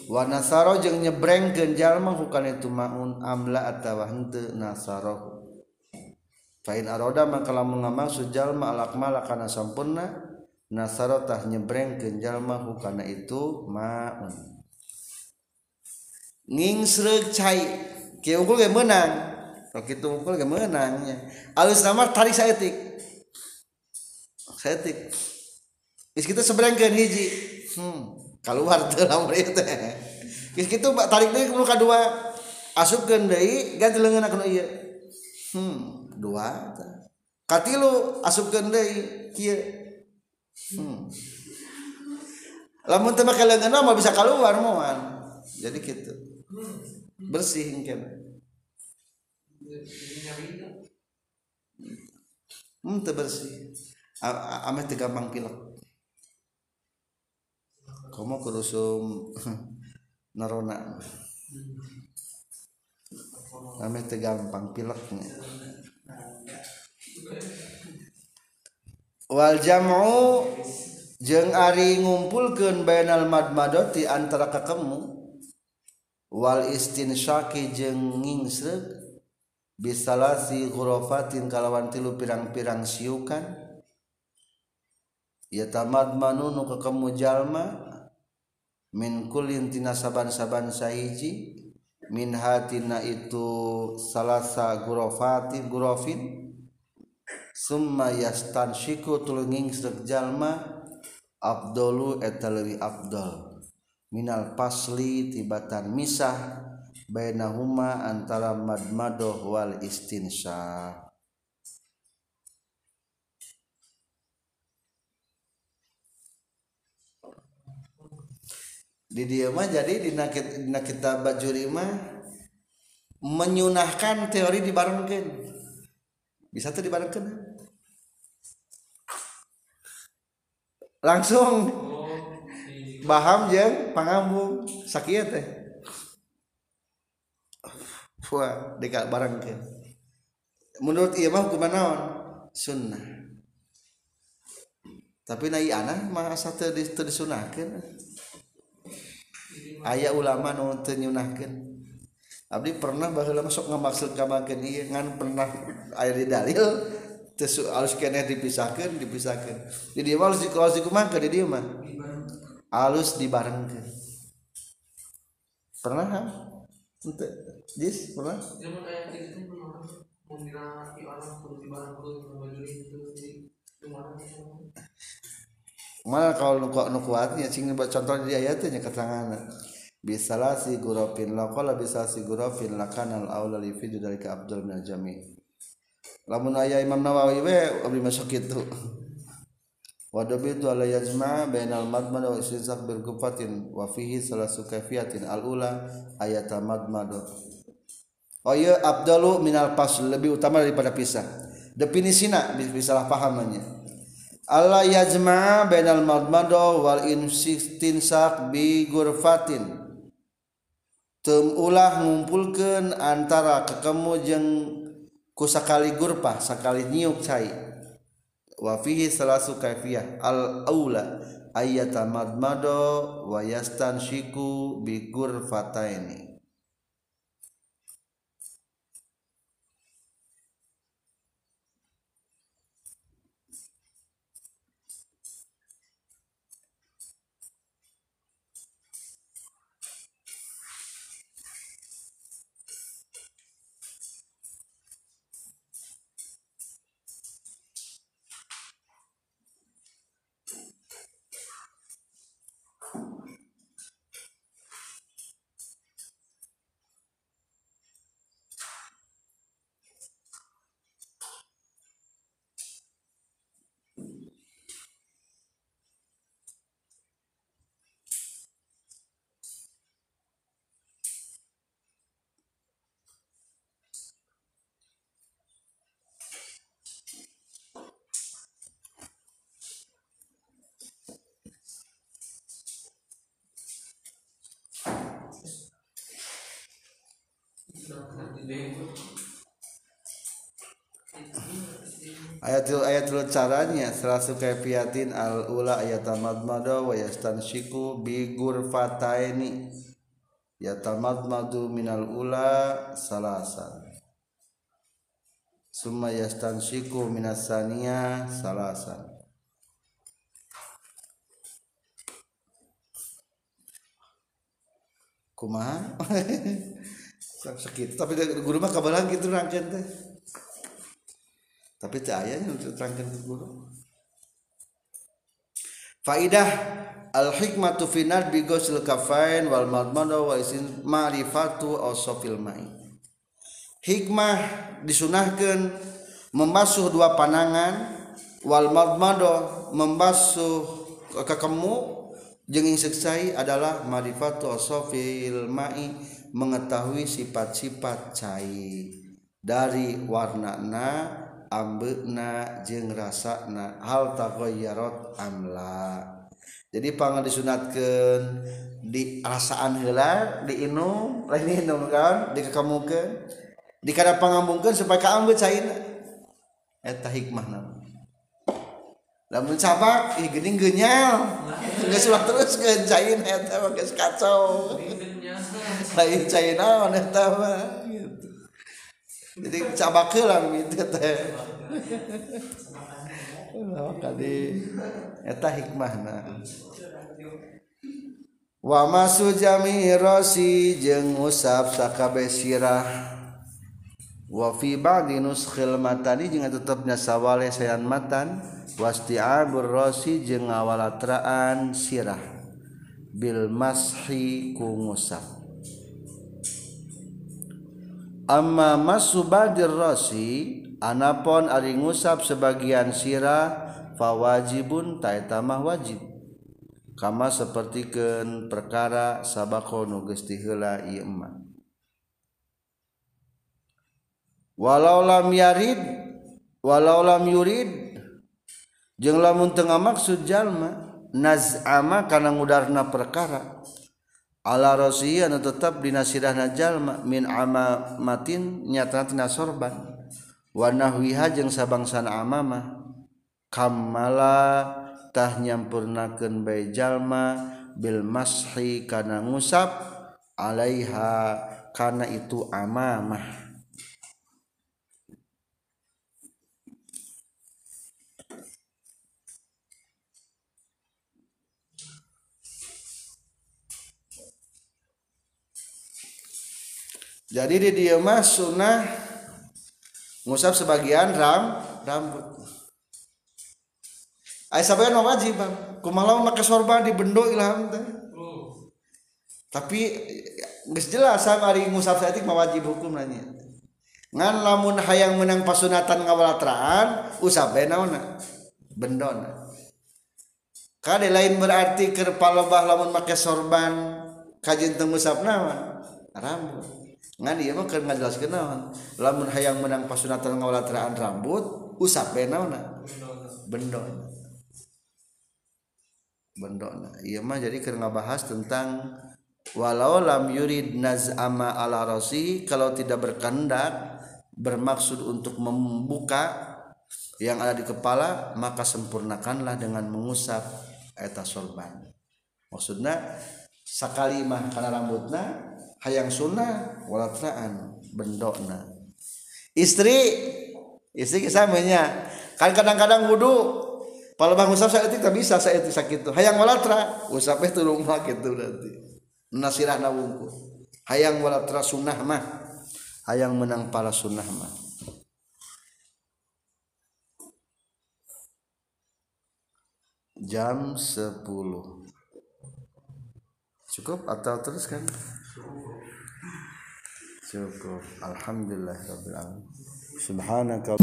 Speaker 1: Wanasaro jeung nyebrengkeun jalma hukana itu maun amla atawa henteu nasaro. Fain aroda maka lamun ngamaksud jalma alakmala kana sampurna nasaro tah nyebrengkeun jalma hukana itu maun. ngingsreg cai. Kieu unggul ge meunang. Rok kitu unggul ge meunang nya alus nama tarik saetik saetik geus kitu sebrengkeun hiji. Hmm kaluar teu lamun ieu teh. Geus kitu tarik deui nu kadua asupkeun deui ganti leungeunna kana ieu. Hmm dua katilu asupkeun deui kieu. Hmm. Lamun teu make leungeunna mah bisa kaluar moal jadi gitu bersih engke hmm bersih ame gampang pilek. Komo kurusum narona ame gampang pileknya Wal jam'u jeung ari ngumpulkeun bainal madmadati antara kakemu Wal istinsyaqi jeung ngingsreg bisalasi ghurafatin kalawan tilu pirang-pirang siukan. Ya tamad manunu kekemu jalma min kulin tina saban-saban sahiji min hatina itu salasa gurofati gurofin summa yastanshiku tulunging jalma abdolu etalewi abdul minal pasli tibatan misah bainahuma antara madmadoh wal istinsah. Di dia mah jadi di dina kita bajuri mah menyunahkan teori dibarengkan bisa tuh dibarengkan langsung baham jeng pangambung sakit teh Wah, dekat barang ke. Menurut iya mah hukuman naon? Sunnah. Tapi na iya mah asa teu disunahkeun. Aya ulama nu teu nyunahkeun. Abdi pernah baheula masuk ngamaksud kamakeun ieu ngan pernah aya di dalil teu harus kena dipisahkan dipisahkan. Di dia mah harus dikumakeun di dia mah. Halus dibarengkeun. Pernah ha ente jis pernah? Itu Mal kalau nu nu kuatnya cing contoh di ayatnya keterangan. Bisalah si gurofin lakola bisa si gurofin lakan al aula li fi dari ke abdul min jami lamun ayah imam nawawi we abdi masuk itu Wadabitu ala yajma bainal madmad wa istinsak bil gufatin wa fihi salasu kaifiyatin al ula ayat madmad. Oh iya abdalu minal pas lebih utama daripada pisah. Definisina bisa salah pahamannya. Allah yajma bainal madmad wal instinsak bi gurfatin. Tem ulah ngumpulkeun antara kekemu jeung kusakali gurpah sakali nyiuk cai wafihi salasu kaifiyah. Al aula ayata madmado wayastan shiku bigur fataini ayat ayat caranya selasu kaifiatin al ula ayat tamadmada wa yastanshiku bi ghurfataini yatamadmadu minal ula salasan summa yastanshiku minas saniya salasan kumaha? Sakit. Tapi guru mah kabalang gitu rangkeun teh tapi teh ayahnya untuk terangkan ke guru. Faidah al hikmatu fi ghusl kafain wal madmada wa isin ma'rifatu awsafil ma'i. Hikmah disunahkan membasuh dua panangan wal madmada membasuh kekemu jenging seksai adalah marifatu awsafil ma'i mengetahui sifat-sifat cai dari warna ambena jeung rasana hal tagoyarot amla. Jadi pangan disunatkan di rasaan heula diinum lain diinum kan dikekamukeun dikada pangambungkeun supaya kaambet saina eta hikmahna lamun sabak ih geuning geunyal geus ulah terus geun cain eta mah geus kacau. Lain cain naon eta mah. jadi cabakelan gitu teh. Oh, Kali eta hikmahna. Wa masu jami rosi jeung usap sakabe sirah. Wa fi ba'di nuskhil matani jeung tetepna sawale sayan matan. Wasti'abur rosi jeung ngawalatraan sirah. Bil mashi ku ngusap. amma masubadir rasi anapon ari ngusap sebagian sira fawajibun taetamah wajib. Kama sapertikeun perkara sabako nu geus tiheula ieu mah walau lam yarid walau lam yurid jeung lamun teu maksud jalma nazama kana ngudarna perkara. ala rosi anu tetap dina sirahna jalma min amamatin nyatana tina sorban. Wa jeung sabangsan amamah kamala tah nyampurnakeun bae jalma bil mashi kana ngusap alaiha kana itu amamah. Jadi di dia mah sunnah ngusap sebagian ram rambut. Ay sabayan mah wajib bang. Kumaha make sorban di bendo ilham teh? Tapi geus jelas ari ngusap saeutik mah wajib hukum nanya ngan lamun hayang menang pasunatan ngawalatraan usap bae naonna bendona kade lain berarti keur palobah lamun make sorban kajin teu ngusap naon? Rambut ngan ieu mah keur ngajelaskeun naon? Lamun hayang menang pasunatan ngawalatraan rambut usap bae naonna bendona bendona ieu mah jadi keur ngabahas tentang walau lam yurid naz'ama ala rasi kalau tidak berkehendak bermaksud untuk membuka yang ada di kepala maka sempurnakanlah dengan mengusap eta sorban. Maksudnya sakali mah karena rambutna hayang sunnah walatraan bendokna. Istri istri kisamanya kan kadang-kadang wudhu kalau bang usap saya tidak bisa saya itu sakit tuh. Hayang walatra usapnya tuh rumah gitu nanti nasirah nawungku hayang walatra sunnah mah. Hayang menang para sunnah mah. Jam 10 cukup atau terus cukup alhamdulillah rabbil alamin subhanaka